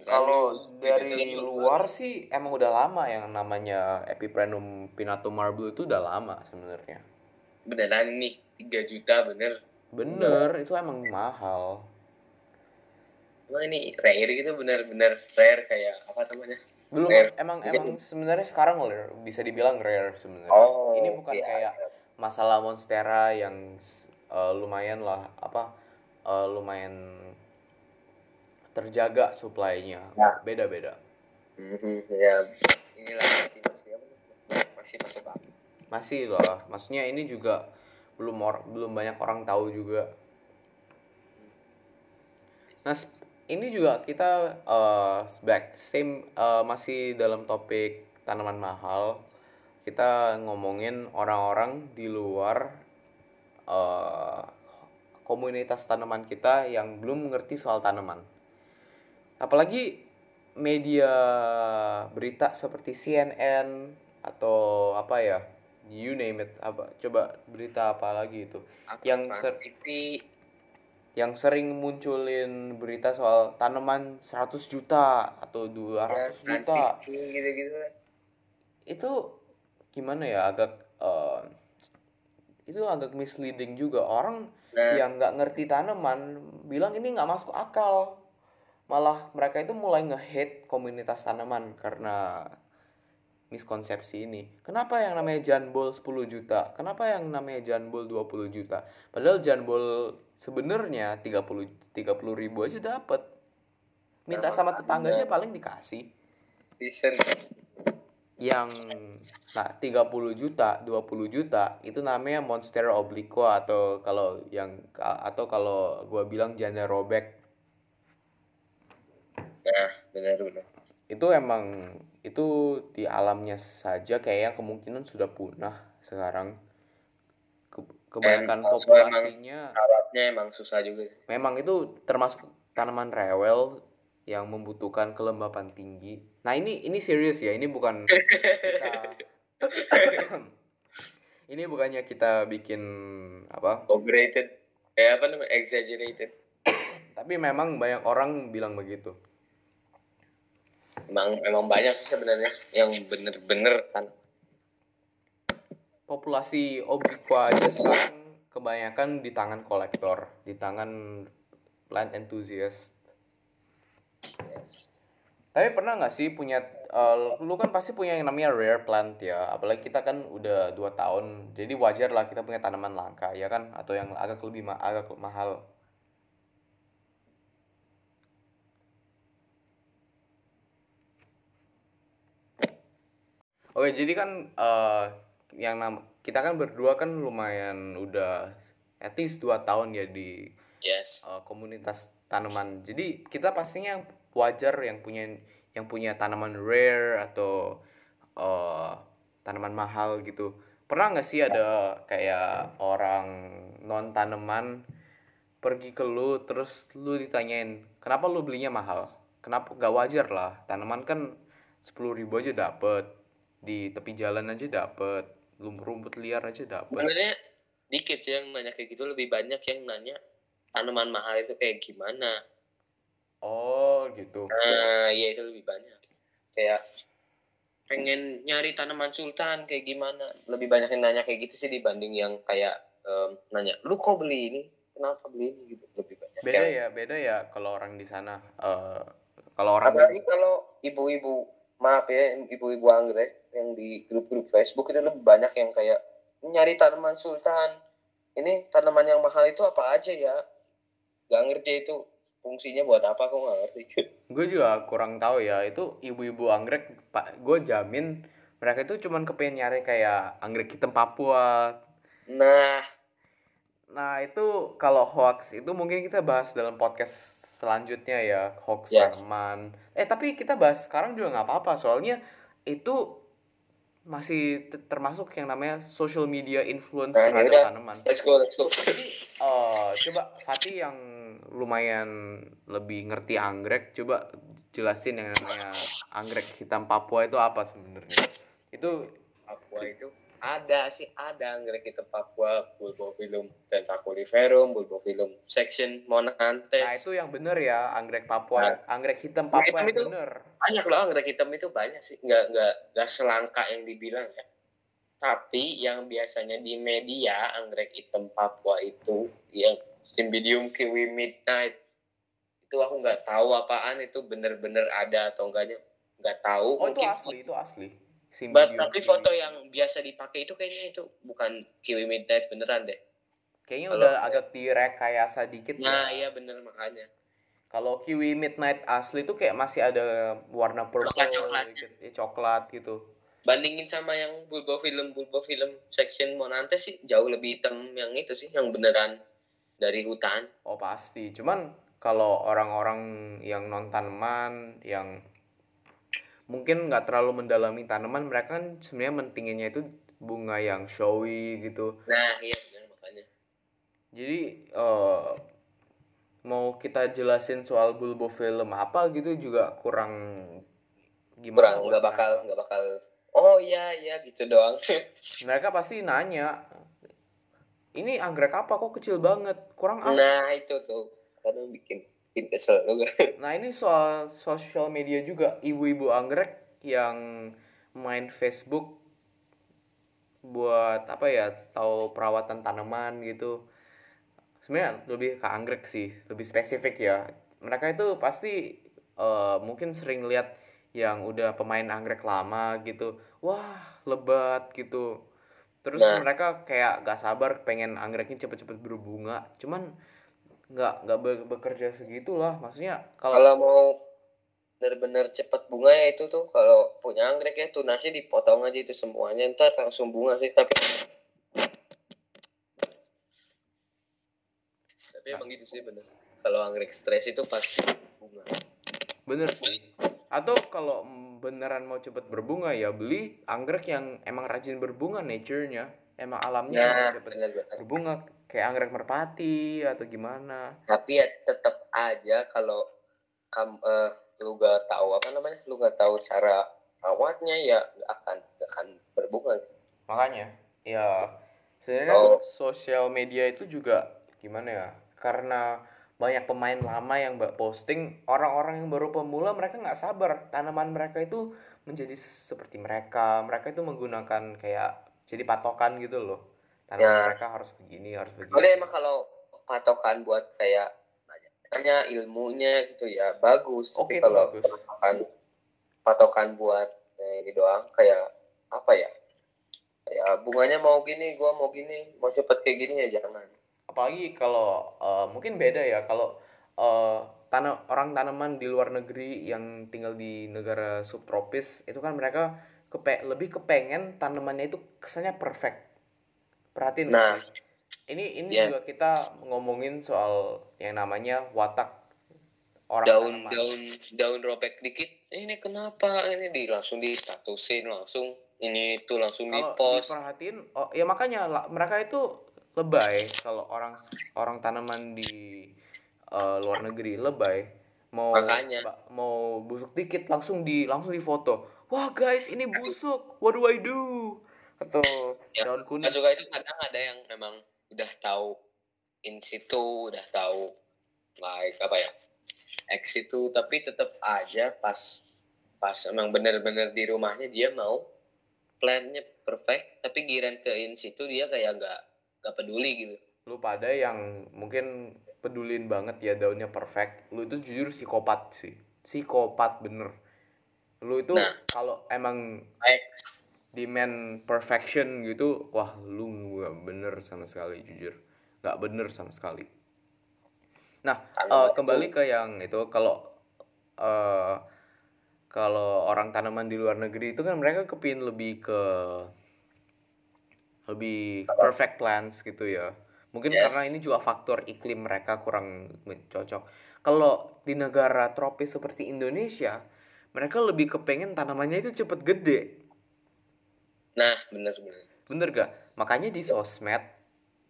Kalau dari luar sih emang udah lama yang namanya Epiprenum pinatum marble itu udah lama sebenarnya. Beneran nih 3 juta bener. Bener, itu emang mahal Emang ini rare gitu benar-benar rare kayak apa namanya? Belum rare. emang Jadi, emang sebenarnya sekarang rare, bisa dibilang rare sebenarnya. Oh, ini bukan iya, kayak iya. masalah monstera yang uh, lumayan lah apa uh, lumayan terjaga supply-nya. Nah. Beda-beda. Mm-hmm, ya ini lagi masih masih masuk akal masih lah maksudnya ini juga belum or belum banyak orang tahu juga nah ini juga kita uh, back same uh, masih dalam topik tanaman mahal. Kita ngomongin orang-orang di luar uh, komunitas tanaman kita yang belum mengerti soal tanaman. Apalagi media berita seperti CNN atau apa ya you name it apa coba berita apa lagi itu. Yang ser TV. Yang sering munculin berita soal tanaman 100 juta atau 200 ya, juta gitu -gitu. itu gimana ya agak uh, itu agak misleading juga orang nah. yang nggak ngerti tanaman bilang ini nggak masuk akal malah mereka itu mulai nge-hate komunitas tanaman karena miskonsepsi ini. Kenapa yang namanya janbol 10 juta? Kenapa yang namanya janbol 20 juta? Padahal janbol sebenarnya 30 30 ribu aja dapat. Minta sama tetangga aja paling dikasih. Decent yang nah 30 juta 20 juta itu namanya monster obliqua atau kalau yang atau kalau gua bilang janda robek ya benar benar itu emang itu di alamnya saja kayaknya kemungkinan sudah punah sekarang kebanyakan Dan populasinya alatnya emang susah juga memang itu termasuk tanaman rewel yang membutuhkan kelembapan tinggi. Nah ini ini serius ya, ini bukan kita ini bukannya kita bikin apa? Overrated, kayak apa namanya exaggerated. Tapi memang banyak orang bilang begitu. Emang emang banyak sih sebenarnya yang bener-bener kan. Populasi obliqua aja sekarang kebanyakan di tangan kolektor, di tangan plant enthusiast. Tapi pernah nggak sih punya uh, lu kan pasti punya yang namanya rare plant ya apalagi kita kan udah dua tahun jadi wajar lah kita punya tanaman langka ya kan? Atau yang agak lebih ma agak mahal. Oke jadi kan uh, yang nam kita kan berdua kan lumayan udah at least dua tahun ya di yes. uh, komunitas tanaman. Jadi kita pastinya wajar yang punya yang punya tanaman rare atau uh, tanaman mahal gitu. Pernah nggak sih ada kayak orang non tanaman pergi ke lu terus lu ditanyain kenapa lu belinya mahal? Kenapa? Gak wajar lah tanaman kan sepuluh ribu aja dapet di tepi jalan aja dapet rumput liar aja dapet. Sebenarnya dikit sih yang nanya kayak gitu lebih banyak yang nanya tanaman mahal itu kayak gimana. Oh gitu. Nah iya itu lebih banyak. Kayak pengen nyari tanaman sultan kayak gimana. Lebih banyak yang nanya kayak gitu sih dibanding yang kayak um, nanya lu kok beli ini? Kenapa beli ini? Gitu lebih banyak. Beda yang... ya beda ya kalau orang di sana uh, kalau orang apalagi kalau ibu-ibu maaf ya ibu-ibu anggrek yang di grup-grup Facebook itu lebih banyak yang kayak nyari tanaman sultan. Ini tanaman yang mahal itu apa aja ya? Gak ngerti itu fungsinya buat apa kok gak ngerti. Gue juga kurang tahu ya itu ibu-ibu anggrek pak gue jamin mereka itu cuman kepengen nyari kayak anggrek hitam Papua. Nah. Nah itu kalau hoax itu mungkin kita bahas dalam podcast selanjutnya ya hoax yes. eh tapi kita bahas sekarang juga nggak apa-apa soalnya itu masih termasuk yang namanya social media influence nah, terhadap yaudah. tanaman. Let's go, let's go. Jadi, uh, coba Fatih yang lumayan lebih ngerti anggrek, coba jelasin yang namanya anggrek hitam Papua itu apa sebenarnya? Itu Papua itu ada sih ada. Anggrek hitam Papua bulbophyllum tentaculiferum bulbophyllum section monanthes nah itu yang bener ya anggrek Papua. Nah, anggrek hitam Papua yang itu bener. banyak loh anggrek hitam itu banyak sih. Nggak nggak nggak selangka yang dibilang ya. Tapi yang biasanya di media anggrek hitam Papua itu yang Cymbidium kiwi midnight itu aku nggak tahu apaan itu bener-bener ada atau enggaknya. Nggak tahu oh mungkin itu asli itu asli But, tapi foto yang biasa dipakai itu kayaknya itu bukan Kiwi Midnight beneran deh. Kayaknya udah agak direkayasa dikit. Nah, ya. iya bener makanya. kalau kiwi midnight asli tuh kayak masih ada warna purple coklat coklat gitu, ya, coklat gitu bandingin sama yang bulbo film bulbo film section Monante sih jauh lebih hitam yang itu sih yang beneran dari hutan oh pasti cuman kalau orang-orang yang non tanaman yang mungkin nggak terlalu mendalami tanaman mereka kan sebenarnya mentinginnya itu bunga yang showy gitu. Nah iya benar makanya. Jadi uh, mau kita jelasin soal bulbo film apa gitu juga kurang gimana kurang nggak bakal nggak bakal oh iya iya gitu doang. Mereka pasti nanya ini anggrek apa? Kok kecil banget kurang apa? Nah itu tuh kadang bikin bikin kesel juga. Nah ini soal sosial media juga. Ibu-ibu anggrek yang main Facebook buat apa ya tahu perawatan tanaman gitu. Sebenarnya lebih ke anggrek sih lebih spesifik ya. Mereka itu pasti uh, mungkin sering lihat yang udah pemain anggrek lama gitu. Wah lebat gitu. Terus nah. mereka kayak gak sabar pengen anggreknya cepet-cepet berbunga. Cuman nggak nggak bekerja segitulah. Maksudnya kalau kalau mau benar-benar cepat bunga ya itu tuh kalau punya anggrek ya tunasnya dipotong aja itu semuanya ntar langsung bunga sih. Tapi tapi emang gitu sih bener. Kalau anggrek stres itu pasti bunga. Bener sih. Atau kalau beneran mau cepet berbunga ya beli anggrek yang emang rajin berbunga nature-nya. Emang alamnya nah, cepet bener, bener. berbunga kayak anggrek merpati atau gimana? Tapi ya tetap aja kalau kamu uh, lu gak tahu apa namanya lu gak tahu cara rawatnya ya gak akan gak akan berbunga. Makanya ya sebenarnya oh. sosial media itu juga gimana ya karena banyak pemain lama yang mbak posting orang-orang yang baru pemula mereka nggak sabar. Tanaman mereka itu menjadi seperti mereka mereka itu menggunakan kayak jadi patokan gitu loh tanaman ya. mereka harus begini harus begini. Boleh emang kalau patokan buat kayak tanya ilmunya gitu ya bagus. Oke, tapi kalau bagus. patokan patokan buat eh, ini doang kayak apa ya? Kayak bunganya mau gini gua mau gini mau cepet kayak gini ya jangan. Apalagi kalau uh, mungkin beda ya kalau uh, tanam orang tanaman di luar negeri yang tinggal di negara subtropis itu kan mereka kepe lebih kepengen tanamannya itu kesannya perfect perhatiin nah. Ini ini yeah. juga kita ngomongin soal yang namanya watak orang daun tanaman. daun daun robek dikit. Ini kenapa? Ini di langsung di statusin langsung ini itu langsung di post diperhatiin oh ya makanya mereka itu lebay kalau orang orang tanaman di uh, luar negeri lebay. Mau Makanya. mau busuk dikit langsung di langsung di foto. Wah guys ini busuk. What do I do atau ya, daun kuning. Juga itu kadang ada yang memang udah tahu in situ udah tahu like apa ya ex itu tapi tetap aja pas pas emang bener-bener di rumahnya dia mau plannya perfect tapi giran ke in situ dia kayak gak gak peduli gitu. Lu pada yang mungkin pedulin banget ya daunnya perfect lu itu jujur psikopat sih. Psikopat bener. Lu itu nah, kalau emang. Demand perfection gitu wah lu gak bener sama sekali jujur. Gak bener sama sekali. Nah uh, kembali ke yang itu kalau uh, kalau orang tanaman di luar negeri itu kan mereka kepin lebih ke lebih perfect plants gitu ya. Mungkin yes. karena ini juga faktor iklim mereka kurang cocok. Kalau di negara tropis seperti Indonesia mereka lebih kepengen tanamannya itu cepet gede nah bener bener. Bener gak? Makanya di sosmed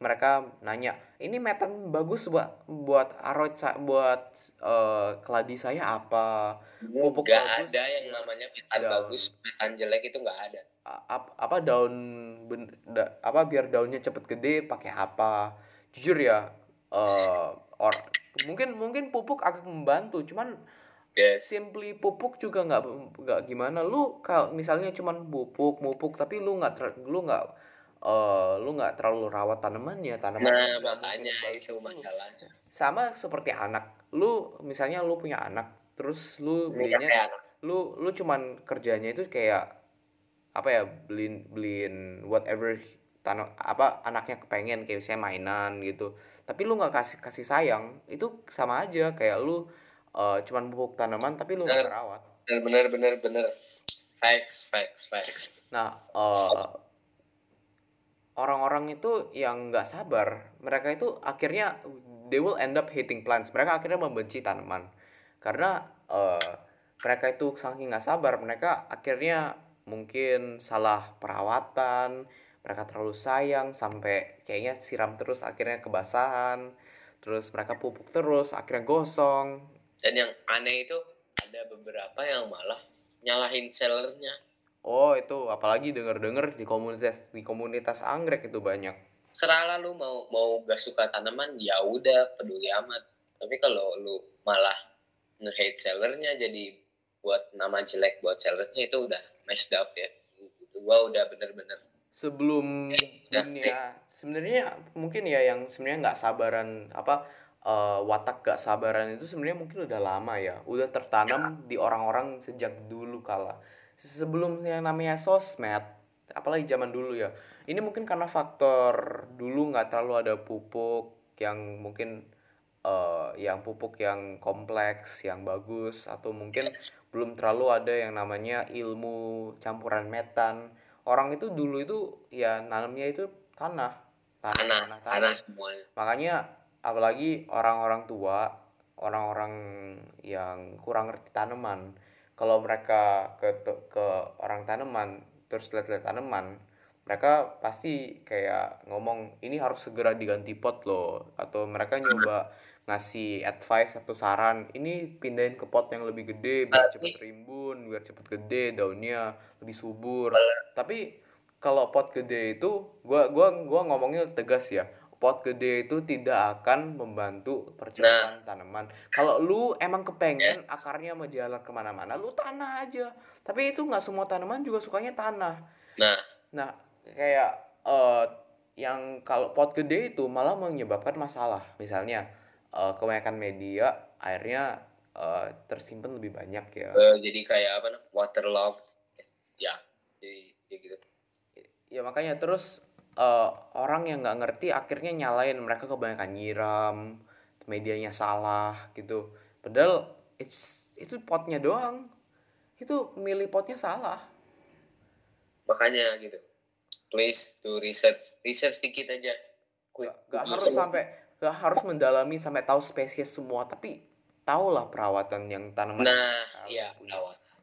mereka nanya ini metan bagus buat buat arot buat uh, keladi saya apa? Pupuk gak bagus? ada yang namanya metan bagus metan jelek itu nggak ada. Ap, apa daun ben, da, apa biar daunnya cepet gede pakai apa? Jujur ya uh, or mungkin mungkin pupuk agak membantu cuman yes. simply pupuk juga nggak nggak gimana. Lu kalau misalnya cuman pupuk pupuk tapi lu nggak lu nggak uh, lu nggak terlalu rawat tanamannya tanaman nah makanya itu masalahnya. Sama seperti anak. Lu misalnya lu punya anak terus lu belinya lu lu cuman kerjanya itu kayak apa ya beliin beliin whatever tanah apa anaknya kepengen kayak saya mainan gitu. Tapi lu nggak kasih kasih sayang itu sama aja. Kayak lu uh, cuman pupuk tanaman tapi lu nggak rawat bener bener bener facts facts facts. Nah uh, orang-orang itu yang nggak sabar mereka itu akhirnya they will end up hating plants. Mereka akhirnya membenci tanaman. Karena uh, mereka itu saking nggak sabar mereka akhirnya mungkin salah perawatan mereka terlalu sayang sampai kayaknya siram terus akhirnya kebasahan terus mereka pupuk terus akhirnya gosong dan yang aneh itu ada beberapa yang malah nyalahin sellernya. Oh itu apalagi denger dengar di komunitas di komunitas anggrek itu banyak. Serah lu mau mau gak suka tanaman ya udah peduli amat. Tapi kalau lu malah nge-hate sellernya jadi buat nama jelek buat sellernya itu udah messed up ya. Gua udah bener-bener sebelum dunia sebenarnya mungkin ya yang sebenarnya nggak sabaran apa uh, watak gak sabaran itu sebenarnya mungkin udah lama ya udah tertanam ya. di orang-orang sejak dulu kala sebelum yang namanya sosmed apalagi zaman dulu ya ini mungkin karena faktor dulu nggak terlalu ada pupuk yang mungkin uh, yang pupuk yang kompleks, yang bagus atau mungkin belum terlalu ada yang namanya ilmu campuran metan. Orang itu dulu itu ya nanamnya itu tanah, tanah, tanah, tanah, tanah semuanya. Makanya apalagi orang-orang tua, orang-orang yang kurang ngerti tanaman, kalau mereka ke ke orang tanaman terus lihat-lihat tanaman, mereka pasti kayak ngomong ini harus segera diganti pot loh. Atau mereka nyoba ngasih advice atau saran ini pindahin ke pot yang lebih gede biar cepet rimbun biar cepet gede daunnya lebih subur. Tapi kalau pot gede itu gua gua gua ngomongnya tegas ya pot gede itu tidak akan membantu percepatan nah. tanaman kalau lu emang kepengen yes. akarnya menjalar ke mana-mana lu tanah aja tapi itu nggak semua tanaman juga sukanya tanah nah nah kayak uh, yang kalau pot gede itu malah menyebabkan masalah misalnya uh, kebanyakan media airnya uh, tersimpan lebih banyak ya. Uh, jadi kayak apa waterlogged ya jadi ya gitu. Ya makanya terus uh, orang yang nggak ngerti akhirnya nyalain mereka kebanyakan nyiram medianya salah gitu. Padahal it's, itu potnya doang. Itu milih potnya salah. Makanya gitu. Please do research research dikit aja. Quick. Gak, gak harus sampai gak harus mendalami sampai tahu spesies semua tapi tahulah perawatan yang tanaman nah iya perawatan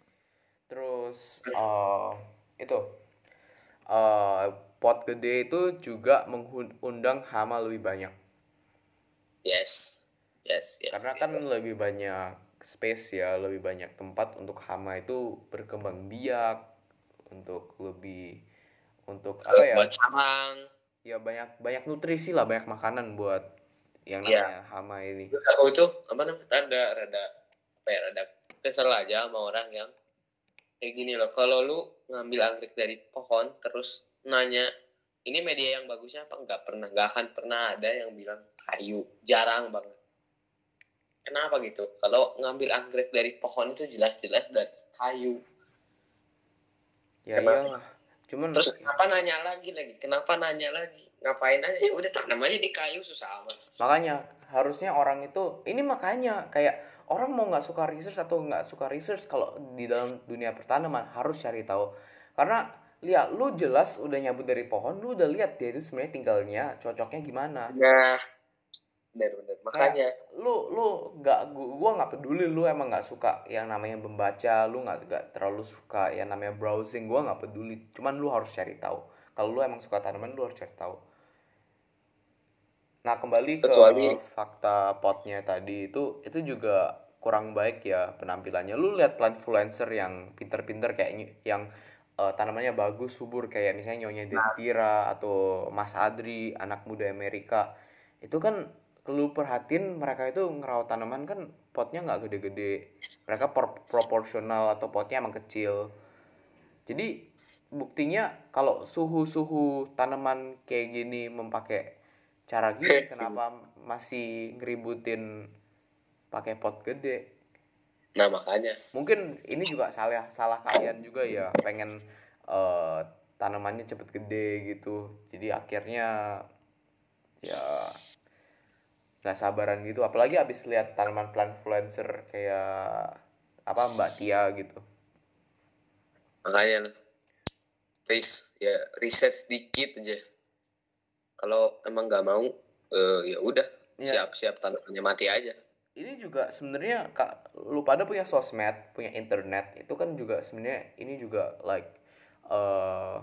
terus uh, itu uh, pot gede itu juga mengundang hama lebih banyak yes yes, yes karena kan yes. lebih banyak space ya lebih banyak tempat untuk hama itu berkembang biak untuk lebih untuk apa ya buat ya banyak banyak nutrisi lah banyak makanan buat yang iya. namanya ya. hama ini aku itu apa namanya rada rada apa ya rada kesel aja sama orang yang kayak gini loh kalau lu ngambil anggrek dari pohon terus nanya ini media yang bagusnya apa? Nggak pernah nggak akan pernah ada yang bilang kayu jarang banget kenapa gitu? Kalau ngambil anggrek dari pohon itu jelas-jelas dari kayu. Ya iyalah. Cuman terus kenapa nanya lagi lagi? Kenapa nanya lagi? Ngapain aja? Ya udah tanam aja di kayu susah amat. Makanya harusnya orang itu ini makanya kayak orang mau nggak suka research atau nggak suka research kalau di dalam dunia pertanaman harus cari tahu. Karena lihat lu jelas udah nyabut dari pohon lu udah lihat dia itu sebenarnya tinggalnya cocoknya gimana. Nah benar-benar makanya kayak, lu lu nggak gua nggak peduli lu emang nggak suka yang namanya membaca lu nggak terlalu suka yang namanya browsing gua nggak peduli. Cuman lu harus cari tahu. Kalau lu emang suka tanaman lu harus cari tahu. Nah kembali Kecuali... ke fakta potnya tadi itu itu juga kurang baik ya penampilannya. Lu lihat plant influencer yang pinter-pinter kayak yang uh, tanamannya bagus subur kayak misalnya Nyonya nah. Destira atau Mas Adri anak muda Amerika. Itu kan lu perhatiin mereka itu ngerawat tanaman kan potnya nggak gede-gede. Mereka por proporsional atau potnya emang kecil. Jadi buktinya kalau suhu-suhu tanaman kayak gini memakai cara gini kenapa masih ngeributin pakai pot gede nah makanya. Mungkin ini juga salah salah kalian juga ya pengen uh, tanamannya cepet gede gitu. Jadi akhirnya ya nggak sabaran gitu. Apalagi abis lihat tanaman plant influencer kayak apa Mbak Tia gitu. Makanya please ya riset sedikit aja. Kalau emang nggak mau uh, ya udah ya. siap-siap tanamannya mati aja ini juga sebenarnya kak lu pada punya sosmed punya internet itu kan juga sebenarnya ini juga like uh,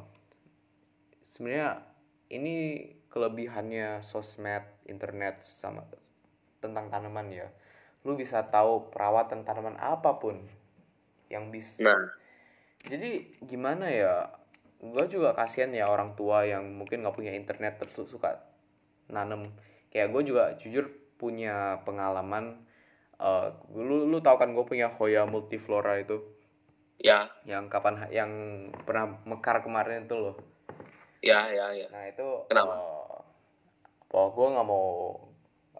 sebenarnya ini kelebihannya sosmed internet sama tentang tanaman ya lu bisa tahu perawatan tanaman apa pun yang bisa nah. jadi gimana ya gue juga kasihan ya orang tua yang mungkin nggak punya internet terus suka nanem kayak gue juga jujur punya pengalaman uh, lu lu tahu kan gue punya Hoya multiflora itu? Ya. Yang kapan yang pernah mekar kemarin itu loh. Ya ya ya. Nah itu kenapa? uh, gue nggak mau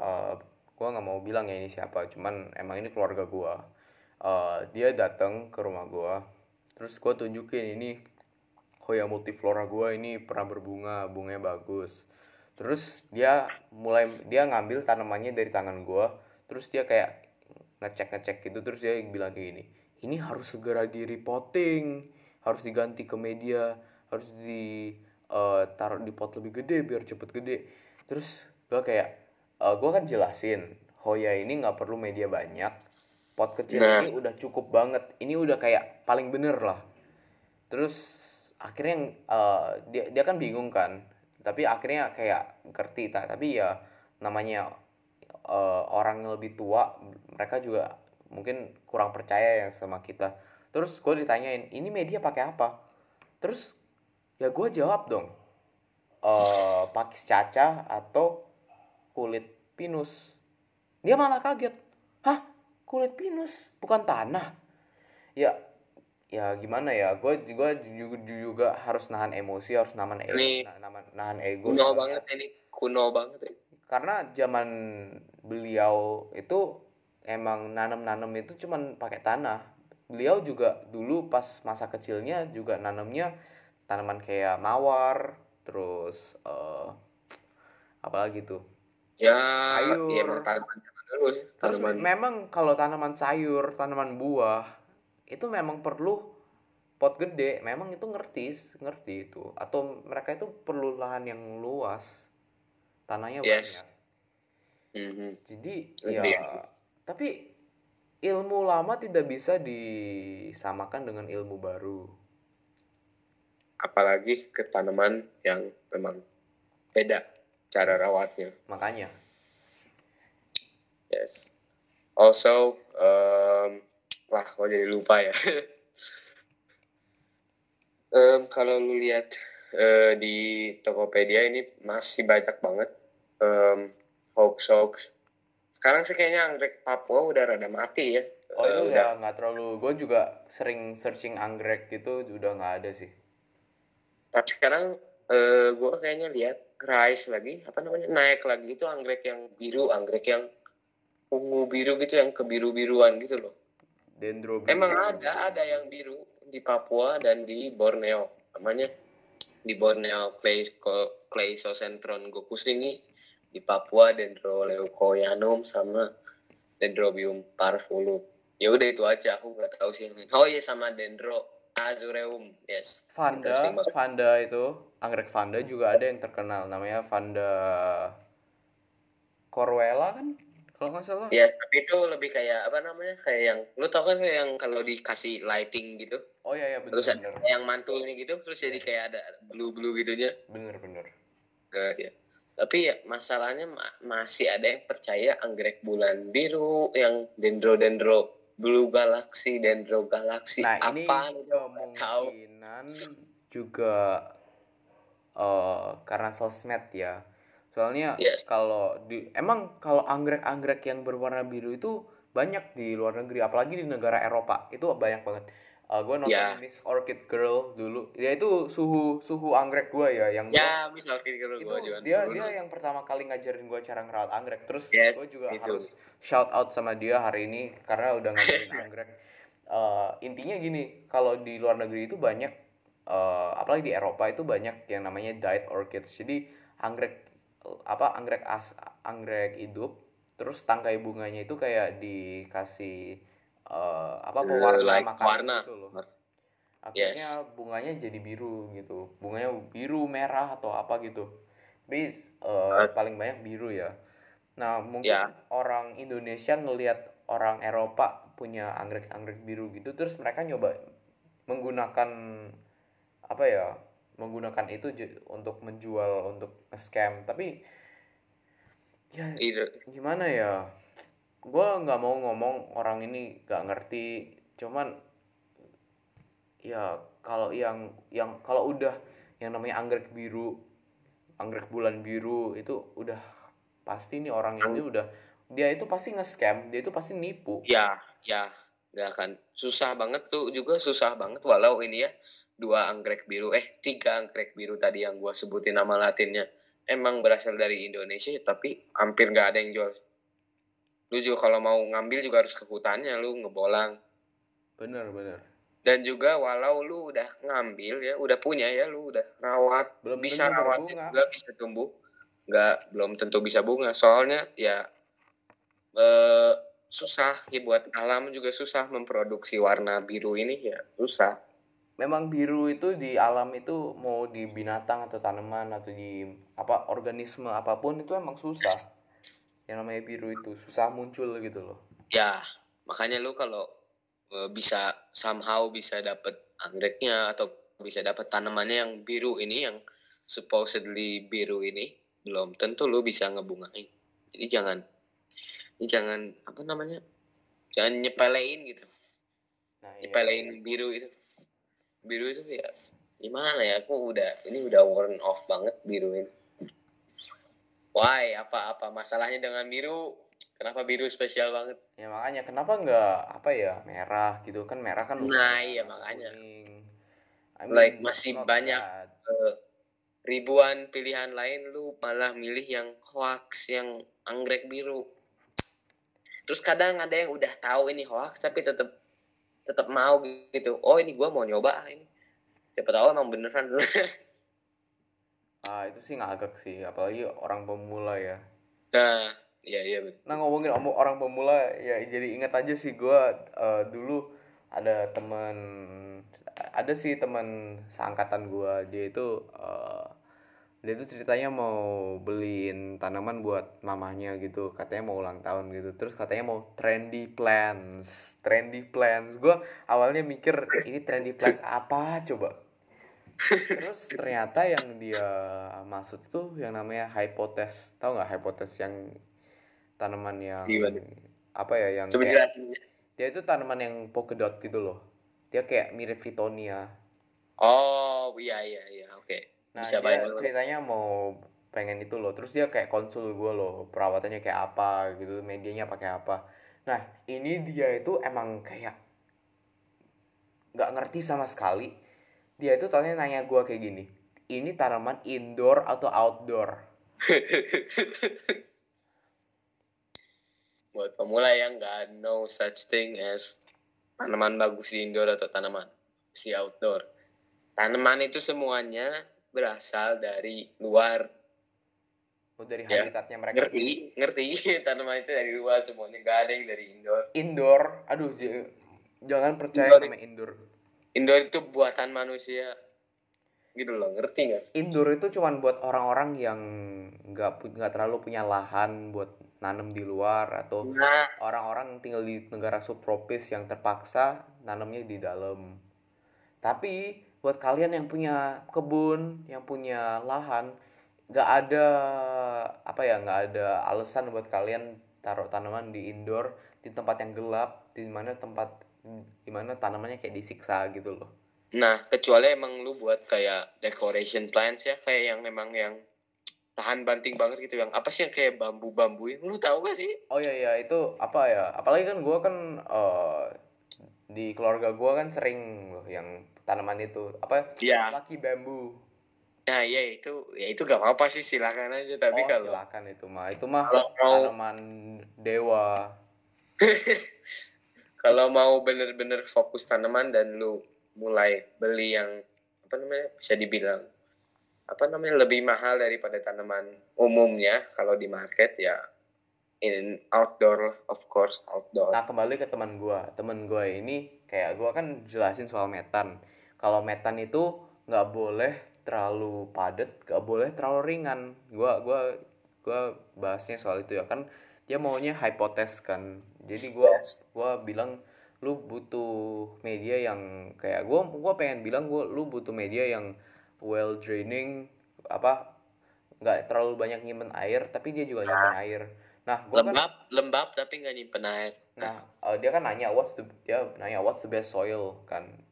uh, gue nggak mau bilang ya ini siapa cuman emang ini keluarga gue uh, dia datang ke rumah gue terus gue tunjukin ini Hoya multiflora gue ini pernah berbunga bunganya bagus. Terus dia mulai dia ngambil tanamannya dari tangan gue terus dia kayak ngecek ngecek gitu terus dia bilang kayak gini ini harus segera di repotting harus diganti ke media harus di uh, taruh di pot lebih gede biar cepet gede terus gue kayak uh, eh, gue kan jelasin Hoya ini nggak perlu media banyak pot kecil nah. ini udah cukup banget ini udah kayak paling bener lah terus akhirnya uh, dia dia kan bingung kan tapi akhirnya kayak ngerti tapi ya namanya uh, orang yang lebih tua mereka juga mungkin kurang percaya yang sama kita terus gue ditanyain ini media pakai apa terus ya gue jawab dong uh, pakis caca atau kulit pinus. Dia malah kaget. Hah? Kulit pinus? Bukan tanah? Ya, ya gimana ya? Gue juga, juga, harus nahan emosi, harus nahan ego, nahan, nahan ego. Kuno banget ini, kuno banget ini. Karena zaman beliau itu emang nanem-nanem itu cuman pakai tanah. Beliau juga dulu pas masa kecilnya juga nanemnya tanaman kayak mawar, terus uh, apalagi tuh? Ya sayur. ya tanaman dulu terus memang kalau tanaman sayur tanaman buah itu memang perlu pot gede. Memang itu ngerti ngerti itu. Atau mereka itu perlu lahan yang luas tanahnya yes. banyak mm-hmm. jadi ya tapi ilmu lama tidak bisa disamakan dengan ilmu baru apalagi ke tanaman yang memang beda cara rawatnya. Makanya. Yes. Also, um, wah, kok jadi lupa ya. um, kalau lu lihat uh, di Tokopedia ini masih banyak banget um, hoax hoax. Sekarang sih kayaknya anggrek Papua udah rada mati ya. Oh itu uh, udah nggak terlalu. Gue juga sering searching anggrek gitu udah nggak ada sih. Tapi sekarang uh, gue kayaknya lihat rise lagi apa namanya naik lagi itu anggrek yang biru anggrek yang ungu biru gitu yang kebiru biruan gitu loh dendro biru. emang ada ada yang biru di Papua dan di Borneo namanya di Borneo clay clay sosentron gocus ini di Papua dendro leucoyanum sama dendrobium parvulum ya udah itu aja. Aku nggak tahu sih oh iya sama dendro Azureum, yes. Vanda, Vanda itu anggrek Vanda juga ada yang terkenal. Namanya Vanda Corwella kan kalau nggak salah. Yes, tapi itu lebih kayak apa namanya kayak yang lu tau kan kayak yang kalau dikasih lighting gitu. Oh iya iya benar. Terus ada yang mantulnya gitu, terus jadi kayak ada blue blue gitunya. Bener bener. Uh, ya. Tapi ya masalahnya ma masih ada yang percaya anggrek bulan biru yang dendro dendro Blue Galaxy, Dendro Galaxy, nah, apa ini kemungkinan juga uh, karena sosmed ya. Soalnya yes. kalau di emang kalau anggrek-anggrek yang berwarna biru itu banyak di luar negeri, apalagi di negara Eropa itu banyak banget uh, eh, gue nonton yeah. Miss Orchid Girl dulu ya itu suhu suhu anggrek gue ya yang ya Miss Orchid Girl gue juga dia dulu. dia yang pertama kali ngajarin gue cara ngerawat anggrek terus yes, gue juga harus shout out sama dia hari ini karena udah ngajarin anggrek uh, intinya gini kalau di luar negeri itu banyak uh, apalagi di Eropa itu banyak yang namanya diet orchids jadi anggrek apa anggrek as anggrek hidup terus tangkai bunganya itu kayak dikasih uh, apa pewarna like makanan warna. gitu loh akhirnya yes. bunganya jadi biru gitu bunganya biru merah atau apa gitu tapi uh, paling banyak biru ya nah mungkin yeah. orang Indonesia ngelihat orang Eropa punya anggrek-anggrek biru gitu terus mereka nyoba menggunakan apa ya menggunakan itu untuk menjual untuk scam tapi ya gimana ya? Gue nggak mau ngomong orang ini gak ngerti. Cuman ya kalau yang yang kalau udah yang namanya anggrek biru anggrek bulan biru itu udah pasti nih orang ini udah dia itu pasti nge-scam dia itu pasti nipu. Ya ya nggak akan susah banget tuh juga susah banget walau ini ya dua anggrek biru eh tiga anggrek biru tadi yang gua sebutin nama latinnya. Emang berasal dari Indonesia tapi hampir nggak ada yang jual. Lu juga kalau mau ngambil juga harus ke hutannya lu ngebolang. Bener bener dan juga walau lu udah ngambil ya udah punya ya lu udah rawat belum bisa rawat juga bisa tumbuh. Nggak belum tentu bisa bunga. Soalnya ya eh, susah ya buat alam juga susah memproduksi warna biru ini ya susah memang biru itu di alam itu mau di binatang atau tanaman atau di apa organisme apa pun itu emang susah. Yang namanya biru itu susah muncul gitu loh. Ya makanya lu kalau Eh, bisa somehow bisa dapat anggreknya atau bisa dapat tanamannya yang biru ini yang supposedly biru ini belum tentu lu bisa ngebungain. Jadi jangan jangan apa namanya jangan nyepelein gitu. Nah, iya. nyepelein biru itu biru itu ya gimana ya aku udah ini udah worn off banget biru ini why apa apa masalahnya dengan biru Kenapa biru spesial banget? Ya makanya kenapa nggak apa ya merah gitu kan merah kan. Nah iya makanya. I mean, like masih banyak uh, ribuan pilihan lain lu malah milih yang hoax yang anggrek biru. Terus kadang ada yang udah tahu ini hoax tapi tetap tetap mau gitu. Oh ini gua mau nyoba ini. Siapa tahu emang beneran. ah itu sih ngagak sih apalagi orang pemula ya. Nah Iya iya. Nah ngomongin om orang pemula ya jadi ingat aja sih gue uh, dulu ada teman ada sih teman seangkatan gue dia itu uh, dia itu ceritanya mau beliin tanaman buat mamahnya gitu katanya mau ulang tahun gitu. Terus katanya mau trendy plants trendy plants. Gue awalnya mikir ini trendy plants apa? Coba. Terus ternyata yang dia maksud tuh yang namanya hypotes tau nggak hypotes yang tanaman yang Gimana? apa ya yang Coba kayak, jelasin. dia itu tanaman yang polka dot gitu loh. Dia kayak mirip Vitonia. Oh iya iya iya. Oke. okay. Nah Bisa dia ceritanya mau pengen itu loh. Terus dia kayak konsul gue loh perawatannya kayak apa gitu medianya pakai apa. Nah ini dia itu emang kayak nggak ngerti sama sekali. Dia itu tanya nanya gue kayak gini ini tanaman indoor atau outdoor? Buat pemula yang nggak no such thing as tanaman bagus di indoor atau tanaman di outdoor. Tanaman itu semuanya berasal dari luar. Oh, dari ya. habitatnya mereka. Ngerti, ngerti. tanaman itu dari luar semuanya, nggak ada yang dari indoor. Indoor, aduh, jangan percaya indoor, sama indoor. Indoor itu buatan manusia gitu loh ngerti nggak indoor itu cuman buat orang-orang yang nggak nggak terlalu punya lahan buat nanam di luar atau nah. orang-orang tinggal di negara subtropis yang terpaksa nanamnya di dalam tapi buat kalian yang punya kebun yang punya lahan nggak ada apa ya nggak ada alasan buat kalian taruh tanaman di indoor di tempat yang gelap di mana tempat di mana tanamannya kayak disiksa gitu loh Nah, kecuali emang lu buat kayak decoration plants ya, kayak yang memang yang tahan banting banget gitu yang apa sih yang kayak bambu-bambu yang lu tahu gak sih? Oh iya iya itu apa ya? Apalagi kan gua kan uh, di keluarga gua kan sering loh yang tanaman itu apa? Iya. Laki bambu. Nah iya itu ya itu gak apa-apa sih silakan aja tapi oh, kalau silakan itu mah itu mah kalau tanaman dewa. kalau mau bener-bener fokus tanaman dan lu mulai beli yang apa namanya bisa dibilang apa namanya lebih mahal daripada tanaman umumnya kalau di market ya in outdoor of course outdoor nah kembali ke teman gue teman gue ini kayak gue kan jelasin soal metan kalau metan itu nggak boleh terlalu padat nggak boleh terlalu ringan. Gue gua gua bahasnya soal itu ya. Kan dia maunya hipotes kan. Jadi gue gua bilang lu butuh media yang kayak gue gua pengen bilang gue lu butuh media yang well draining apa nggak terlalu banyak nyimpen air tapi dia juga nyimpen ah. air. Nah gua kan lembab kan, lembab tapi nggak nyimpen air. Nah uh, dia kan nanya what's the dia nanya what's the best soil? Kan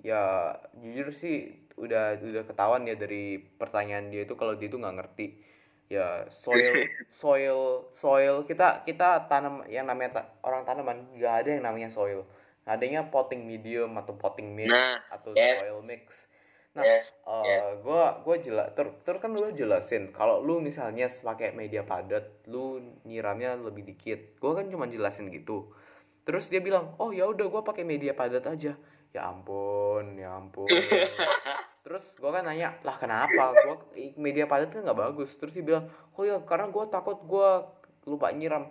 ya jujur sih udah udah ketahuan ya dari pertanyaan dia itu kalau dia itu nggak ngerti. Ya soil soil soil kita kita tanam yang namanya ta orang tanaman nggak ada yang namanya soil. Adanya potting medium atau potting mix nah, atau yes. soil mix. Nah yes, uh, yes. gua gua jelas ter, ter kan lu jelasin kalau lu misalnya pakai media padat lu nyiramnya lebih dikit. Gua kan cuma jelasin gitu. Terus dia bilang oh ya udah gua pakai media padat aja ya ampun ya ampun. Terus gue kan nanya lah kenapa? Gue media padat kan nggak bagus. Terus dia bilang oh ya karena gue takut gue lupa nyiram.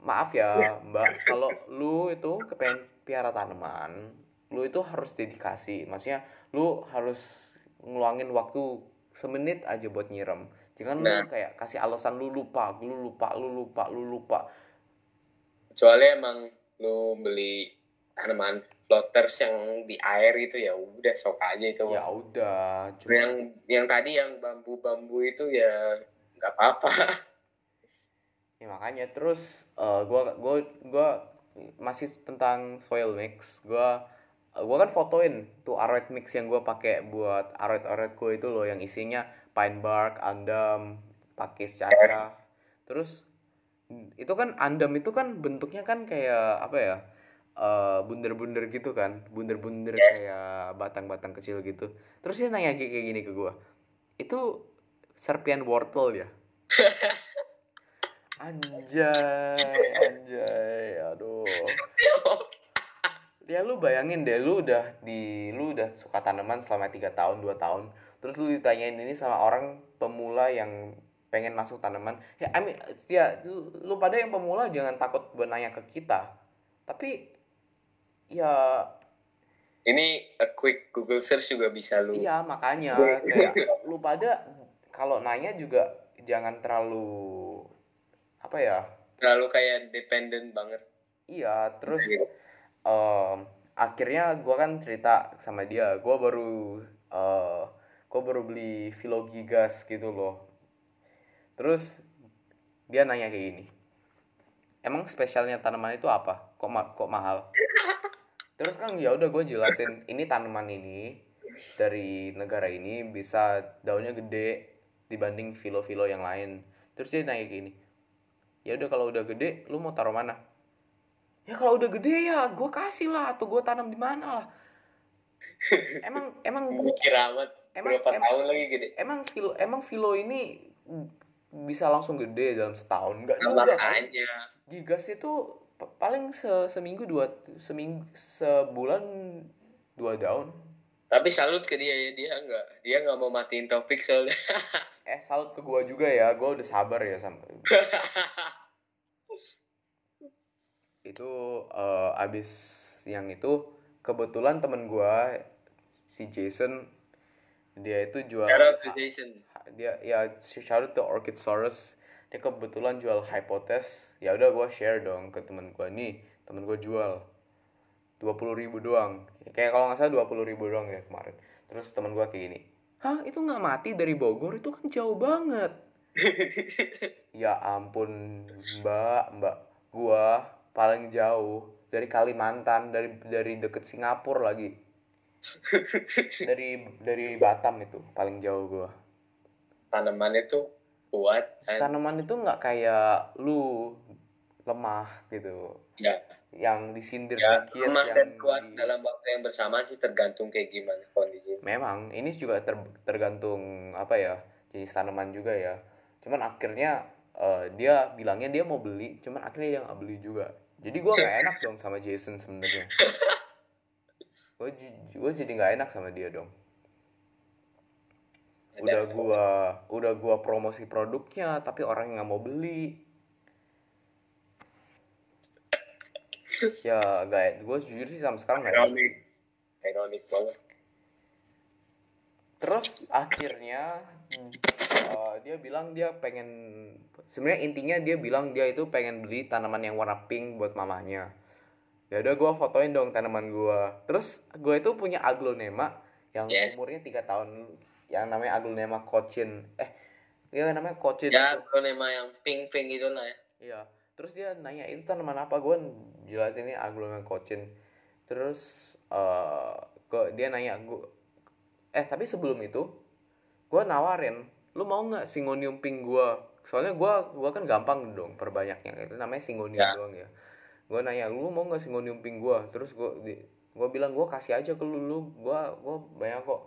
Maaf ya mbak. Kalau lu itu kepengen piara tanaman lu itu harus dedikasi. Maksudnya lu harus ngeluangin waktu semenit aja buat nyiram. Jangan nah. lu kayak kasih alasan lu lupa lu lupa lu lupa lu lupa. Kecuali emang lu beli tanaman floaters yang di air itu ya udah sok aja itu. Ya udah cuma yang yang tadi yang bambu-bambu itu ya nggak apa-apa. Ya makanya terus uh, gua gua gua masih tentang soil mix. Gua gua kan fotoin tuh aroid mix yang gua pakai buat aroid aroid gua itu loh yang isinya pine bark andam pakis caca yes. terus itu kan andam itu kan bentuknya kan kayak apa ya uh, bunder-bunder gitu kan bunder-bunder yes. kayak batang-batang kecil gitu. Terus dia nanya kayak gini ke gue itu serpian wortel ya anjay anjay aduh. Ya lu bayangin deh lu udah di lu udah suka tanaman selama tiga tahun dua tahun. Terus lu ditanyain ini sama orang pemula yang pengen masuk tanaman. Ya I mean, ya lu, lu pada yang pemula jangan takut bertanya ke kita. Tapi ya. Ini a quick Google search juga bisa lu iya makanya. Kayak lu pada kalau nanya juga jangan terlalu apa ya? Terlalu kayak dependent banget. Iya terus um, akhirnya gue kan cerita sama dia gue baru uh, eh, gue baru beli filogigas gitu loh. Terus dia nanya kayak gini emang spesialnya tanaman itu apa? Kok ma kok mahal terus kan ya udah gue jelasin ini tanaman ini dari negara ini bisa daunnya gede dibanding filo-filo yang lain. Terus dia nanya gini ya udah kalau udah gede lu mau taruh mana? Ya kalau udah gede ya gue kasih lah atau gue tanam di mana lah. Emang emang mikir amat emang, berapa emang, tahun lagi gede? emang filo emang filo ini bisa langsung gede dalam setahun? Enggak juga kan? gigas itu paling se seminggu dua seminggu sebulan dua daun. Tapi salut ke dia ya dia nggak dia nggak mau matiin topik soalnya. Eh salut ke gua juga ya gua udah sabar ya sama itu uh, abis yang itu kebetulan temen gua si Jason dia itu jual shout out to Jason. Dia ya shout out to Orchid Saurus dia kebetulan jual hypotes. Ya udah gue share dong ke temen gue nih. Temen gue jual. Dua puluh ribu doang. Kayak kalau nggak salah dua puluh ribu doang ya kemarin. Terus temen gue kayak gini hah itu nggak mati dari Bogor? Itu kan jauh banget. Ya ampun mbak. Mbak gue paling jauh dari Kalimantan dari dari deket Singapura lagi. Dari dari Batam itu paling jauh gue tanaman itu kuat kan? tanaman itu nggak kayak lu lemah gitu. Ya. Yang disindir ya, dikit lemah yang dan kuat di... dalam waktu yang bersamaan sih tergantung kayak gimana kondisi memang ini juga ter, tergantung apa ya jenis tanaman juga ya. Cuman akhirnya uh, dia bilangnya dia mau beli cuman akhirnya dia nggak beli juga. Jadi gue gak enak dong sama Jason sebenarnya. Gue gue jadi nggak enak sama dia dong udah gua udah gua promosi produknya tapi orang nggak mau beli. Ya gak gue jujur sih sama sekarang gak ironik ironik banget. Terus akhirnya uh, dia bilang dia pengen sebenarnya intinya dia bilang dia itu pengen beli tanaman yang warna pink buat mamanya ya udah gue fotoin dong tanaman gue terus gue itu punya aglonema yang yes. umurnya tiga tahun yang namanya aglonema cochin eh ya namanya cochin ya aglonema yang pink pink itu lah ya. Iya terus dia nanya itu tanaman apa gue jelas ini aglonema cochin terus uh, dia nanya gue eh tapi sebelum itu gue nawarin lu mau nggak singonium pink gue soalnya gue gua kan gampang dong perbanyaknya itu namanya singonium ya. doang ya. Gue nanya lu mau nggak singonium pink gue terus gue gue bilang gue kasih aja ke lu lu gue gue banyak kok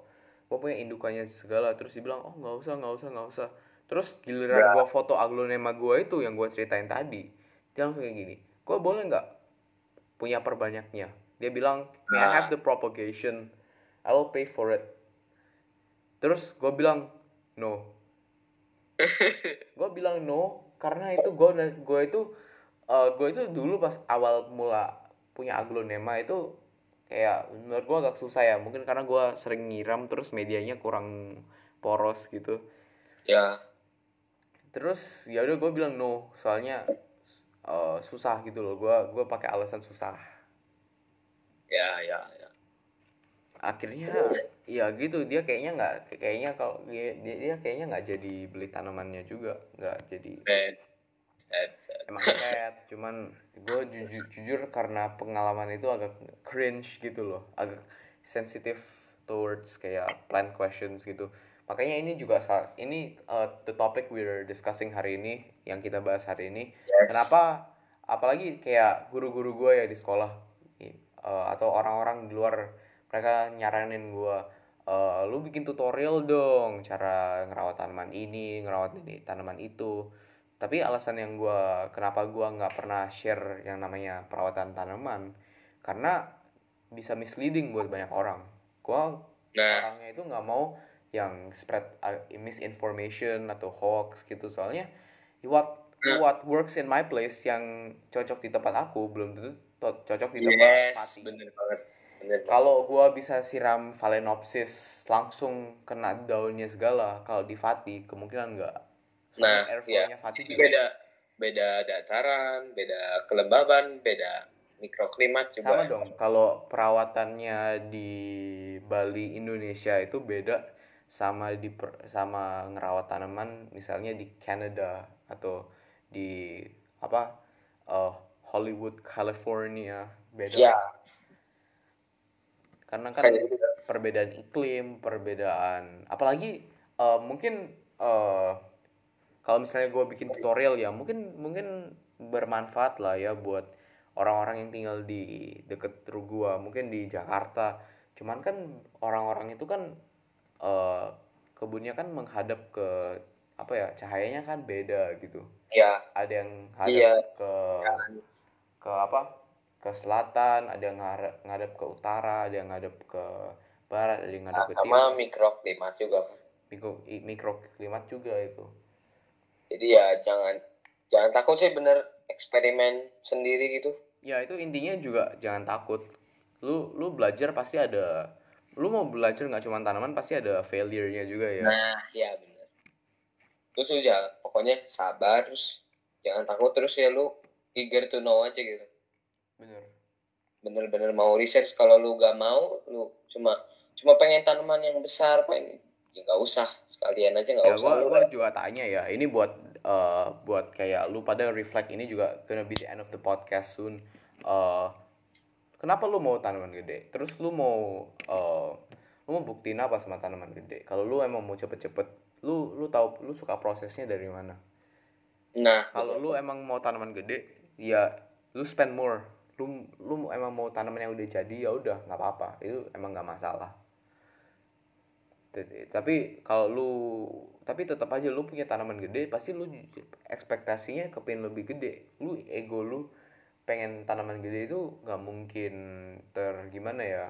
punya indukannya segala. Terus dia bilang oh nggak usah nggak usah nggak usah. Terus giliran ya. gue foto aglonema gue itu yang gue ceritain tadi dia langsung kayak gini gue boleh nggak punya perbanyaknya? Dia bilang may I nah. have the propagation? I will pay for it. Terus gue bilang no. Gue bilang no karena itu gue gue itu uh, gue itu dulu pas awal mula punya aglonema itu kayak menurut gue agak susah ya. Mungkin karena gue sering nyiram terus medianya kurang poros gitu. Ya. Terus ya udah gue bilang no. Soalnya uh, susah gitu loh. Gue gue pakai alasan susah. Ya ya ya. Akhirnya ya gitu. Dia kayaknya nggak kayaknya kalau dia, dia kayaknya nggak jadi beli tanamannya juga. Nggak jadi. Sad. Sad, sad. emang sad cuman gue jujur jujur karena pengalaman itu agak cringe gitu loh agak sensitif towards kayak plant questions gitu makanya ini juga saat ini uh, the topic we're discussing hari ini yang kita bahas hari ini yes. kenapa apalagi kayak guru-guru gue ya di sekolah uh, atau orang-orang di luar mereka nyaranin gue uh, lu bikin tutorial dong cara ngerawat tanaman ini ngerawat ini tanaman itu tapi alasan yang gue kenapa gue nggak pernah share yang namanya perawatan tanaman karena bisa misleading buat banyak orang gue nah. orangnya itu nggak mau yang spread uh, misinformation atau hoax gitu soalnya what nah. what works in my place yang cocok di tempat aku belum tentu cocok di tempat yes, pati. bener banget. Kalau gua bisa siram phalaenopsis langsung kena daunnya segala, kalau di Fati kemungkinan enggak. Nah, iya. Fati juga. beda beda dataran, beda kelembaban, beda mikroklimat juga. Sama dong. Kalau perawatannya di Bali Indonesia itu beda sama di sama ngerawat tanaman misalnya di Canada atau di apa uh, Hollywood California beda ya. karena kan gitu. perbedaan iklim perbedaan apalagi uh, mungkin uh, kalau misalnya gue bikin tutorial ya mungkin mungkin bermanfaat lah ya buat orang-orang yang tinggal di deket rumah gue mungkin di Jakarta. Cuman kan orang-orang itu kan uh, kebunnya kan menghadap ke apa ya cahayanya kan beda gitu. Ya ada yang hadap ya. ke ya. ke apa ke selatan ada yang ngadep ke utara ada yang ngadep ke barat ada yang ngadep nah, ke timur. sama mikroklimat juga. Mikro mikroklimat juga itu jadi ya jangan jangan takut sih bener eksperimen sendiri gitu. Ya itu intinya juga jangan takut. Lu lu belajar pasti ada lu mau belajar nggak cuma tanaman pasti ada failure-nya juga ya. Nah ya benar terus lu jangan pokoknya sabar terus jangan takut terus ya lu eager to know aja gitu. Bener. Bener-bener mau research. Kalau lu gak mau lu cuma cuma pengen tanaman yang besar pengen ya nggak usah. Sekalian aja nggak ya, usah gua, gua juga tanya ya ini buat uh, buat kayak lu pada reflect ini juga gonna be the end of the podcast soon. Uh, kenapa lu mau tanaman gede? Terus lu mau uh, lu mau buktiin apa sama tanaman gede? Kalau lu emang mau cepet-cepet lu lu tahu lu suka prosesnya dari mana? Nah. Kalau lu emang mau tanaman gede ya lu spend more. Lu lu emang mau tanaman yang udah jadi ya udah nggak apa-apa. Itu emang nggak masalah tapi kalau lu tapi tetap aja lu punya tanaman gede pasti lu ekspektasinya kepin lebih gede. Lu ego lu pengen tanaman gede itu nggak mungkin ter gimana ya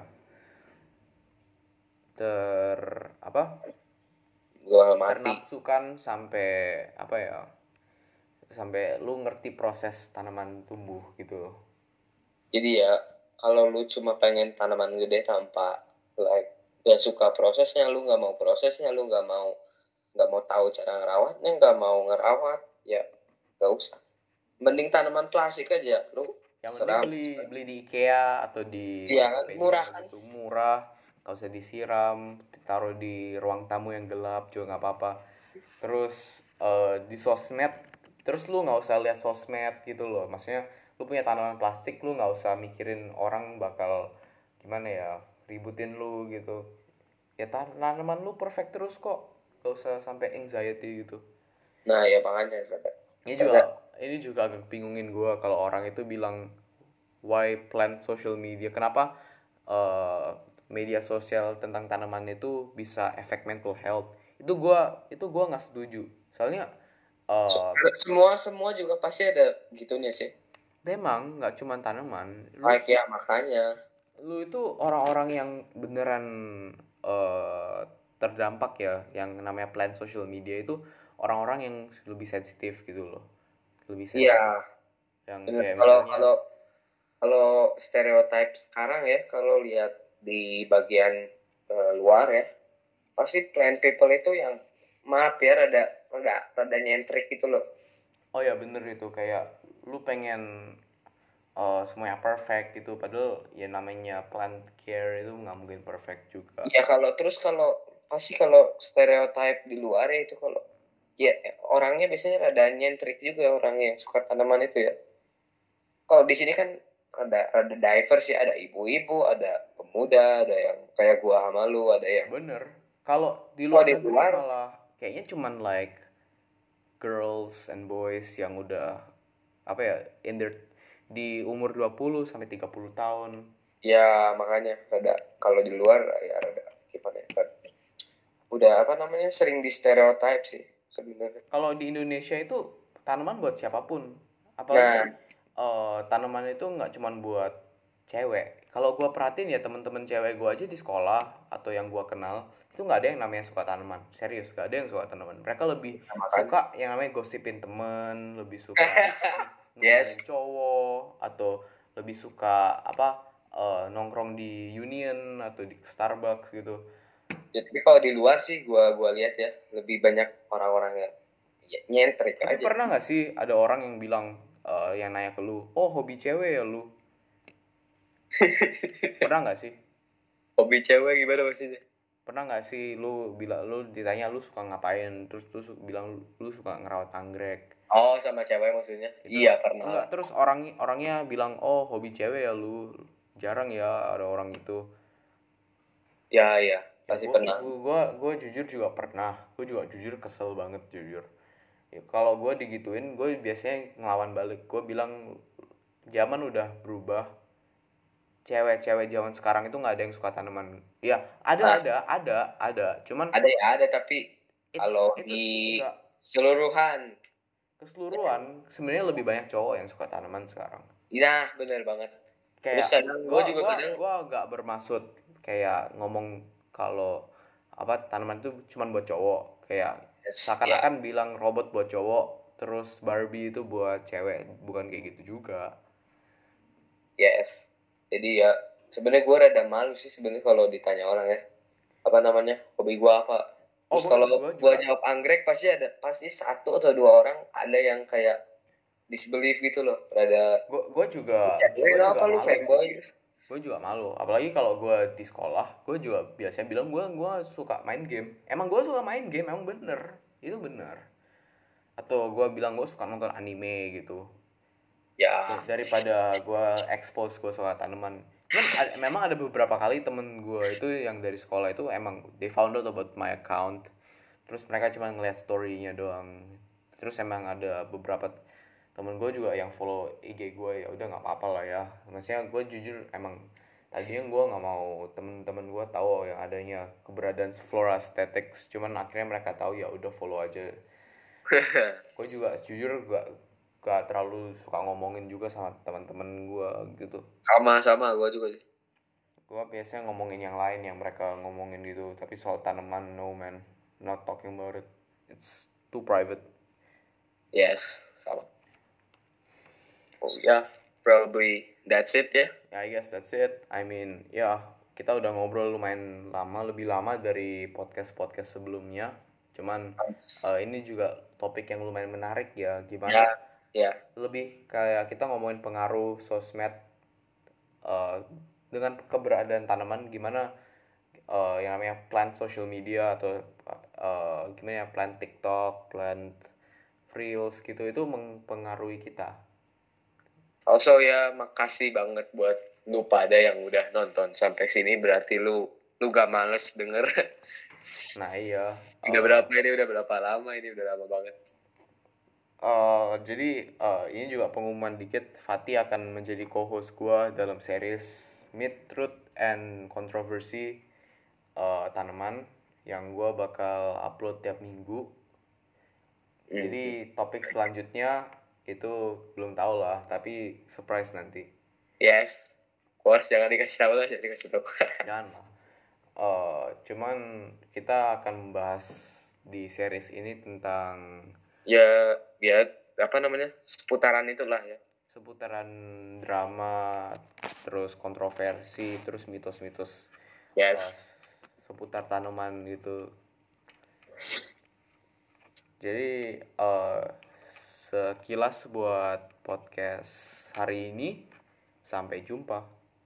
ter apa ternapsukan sampai apa ya sampai lu ngerti proses tanaman tumbuh gitu. Jadi ya kalau lu cuma pengen tanaman gede tanpa like gak suka prosesnya lu nggak mau prosesnya lu nggak mau nggak mau tahu cara ngerawatnya nggak mau ngerawat ya gak usah. Mending tanaman plastik aja lu yang penting beli beli di IKEA atau di iya kan murah kan? itu murah gak usah disiram ditaruh di ruang tamu yang gelap juga nggak apa-apa. Terus uh, di sosmed terus lu nggak usah lihat sosmed gitu loh. Maksudnya lu punya tanaman plastik lu nggak usah mikirin orang bakal gimana ya ributin lu gitu. Ya tanaman lu perfect terus kok. Gak usah sampai anxiety gitu. Nah ya makanya ini juga ini juga agak bingungin gue kalau orang itu bilang why plant social media? Kenapa uh, media sosial tentang tanaman itu bisa efek mental health? Itu gue itu gue nggak setuju. Soalnya uh, semua semua juga pasti ada gitunya sih. Memang nggak cuma tanaman. Lu, ya makanya lu itu orang-orang yang beneran uh, terdampak ya yang namanya plant social media itu orang-orang yang lebih sensitif gitu loh. Lebih sensitif. Iya. Yang kayak kalau misalnya, kalau kalau stereotype sekarang ya kalau lihat di bagian uh, luar ya pasti plant people itu yang maaf ya rada rada rada nyentrik gitu loh. Oh ya bener itu. Kayak lu pengen uh, semuanya perfect gitu. Padahal ya namanya plant care itu nggak mungkin perfect juga. Ya kalau terus kalau pasti kalau stereotype di luar ya itu kalau ya orangnya biasanya ada nyentrik juga orang yang suka tanaman itu ya. Kalau di sini kan ada ada diverse ya ada ibu-ibu ada pemuda ada yang kayak gua sama lu ada yang bener. Kalau di luar, di luar malah kayaknya cuman like girls and boys yang udah apa ya in their di umur 20 sampai 30 tahun ya makanya ada kalau di luar ya ada gimana ya udah apa namanya sering di stereotype sih sebenarnya. Kalau di Indonesia itu tanaman buat siapa pun. Apalagi nah. uh, tanaman itu nggak cuma buat cewek. Kalau gua perhatiin ya temen-temen cewek gua aja di sekolah atau yang gua kenal itu nggak ada yang namanya suka tanaman. Serius, nggak ada yang suka tanaman. Mereka lebih nah, suka yang namanya gosipin temen, lebih suka yes. cowok atau lebih suka apa uh, nongkrong di Union atau di Starbucks gitu ya, tapi kalau di luar sih gua gua lihat ya lebih banyak orang-orang yang ya, nyentrik tapi aja. pernah nggak sih ada orang yang bilang uh, yang nanya ke lu, oh hobi cewek ya lu? pernah nggak sih? Hobi cewek gimana maksudnya? Pernah nggak sih lu bilang lu ditanya lu suka ngapain terus terus bilang lu, suka ngerawat anggrek? Oh sama cewek maksudnya? Itu, iya pernah. Enggak, terus orang orangnya bilang oh hobi cewek ya lu jarang ya ada orang itu. Ya ya pasti gua, pernah. gue gue jujur juga pernah. Gue juga jujur kesel banget jujur. Ya, kalau gue digituin gue biasanya ngelawan balik. Gue bilang zaman udah berubah. Cewek-cewek zaman sekarang itu nggak ada yang suka tanaman. Ya ada nah, ada ada ada. Cuman ada ya ada tapi kalau di keseluruhan keseluruhan sebenarnya lebih banyak cowok yang suka tanaman sekarang. Iya benar banget. Kayak gue juga gua, kadang gue gak bermaksud kayak ngomong kalau apa tanaman itu cuma buat cowok. Kayak yes, seakan-akan yeah. bilang robot buat cowok terus Barbie itu buat cewek. Bukan kayak gitu juga. Yes. Jadi ya sebenarnya gue rada malu sih sebenarnya kalau ditanya orang ya. Apa namanya? Hobi gue apa terus oh, kalau gue jawab anggrek pasti ada pasti satu atau dua orang ada yang kayak disbelief gitu loh rada gue juga gue apa lu fanboy? Gue juga malu apalagi kalau gue di sekolah gue juga biasanya bilang gue gue suka main game. Emang gue suka main game emang bener itu bener. Atau gue bilang gue suka nonton anime gitu. Ya. Daripada gue expose gue suka tanaman Cuman ada, memang ada beberapa kali temen gue itu yang dari sekolah itu emang they found out about my account. Terus mereka cuma ngeliat storynya doang. Terus emang ada beberapa temen gue juga yang follow IG gue ya udah nggak apa-apa lah ya. Maksudnya gue jujur emang tadinya gue nggak mau temen-temen gue tahu yang adanya keberadaan Flora Aesthetics cuman akhirnya mereka tahu ya udah follow aja. Gue juga jujur gak gak terlalu suka ngomongin juga sama teman-teman gue gitu. Sama sama gue juga sih. Gue biasanya ngomongin yang lain yang mereka ngomongin gitu tapi soal tanaman no man not talking about it. It's too private. Yes sama. Oh ya yeah, probably that's it ya. Yeah? I guess that's it. I mean ya yeah, kita udah ngobrol lumayan lama lebih lama dari podcast podcast sebelumnya. Cuman uh, ini juga topik yang lumayan menarik ya. Gimana yeah, yeah. lebih kayak kita ngomongin pengaruh sosmed uh, dengan keberadaan tanaman gimana uh, yang namanya plant social media atau uh, gimana ya plant TikTok plant reels gitu itu mempengaruhi kita. Also ya makasih banget buat lu pada yang udah nonton sampai sini. Berarti lu lu gak males denger. Nah iya. Udah uh, berapa ini? Udah berapa lama ini? Udah lama banget uh, jadi uh, ini juga pengumuman dikit. Fatih akan menjadi co-host gua dalam series Myth, Truth, and Controversy uh, tanaman yang gua bakal upload tiap minggu. Mm. jadi topik selanjutnya itu belum tahu lah tapi surprise nanti. Yes. Course jangan dikasih tahu lah jangan dikasih tahu jangan lah. Uh, cuman kita akan membahas di series ini tentang ya ya apa namanya seputaran itulah ya. Seputaran drama terus kontroversi terus mitos-mitos. Yes. Uh, seputar tanaman gitu. Jadi uh, sekilas buat podcast hari ini. Sampai jumpa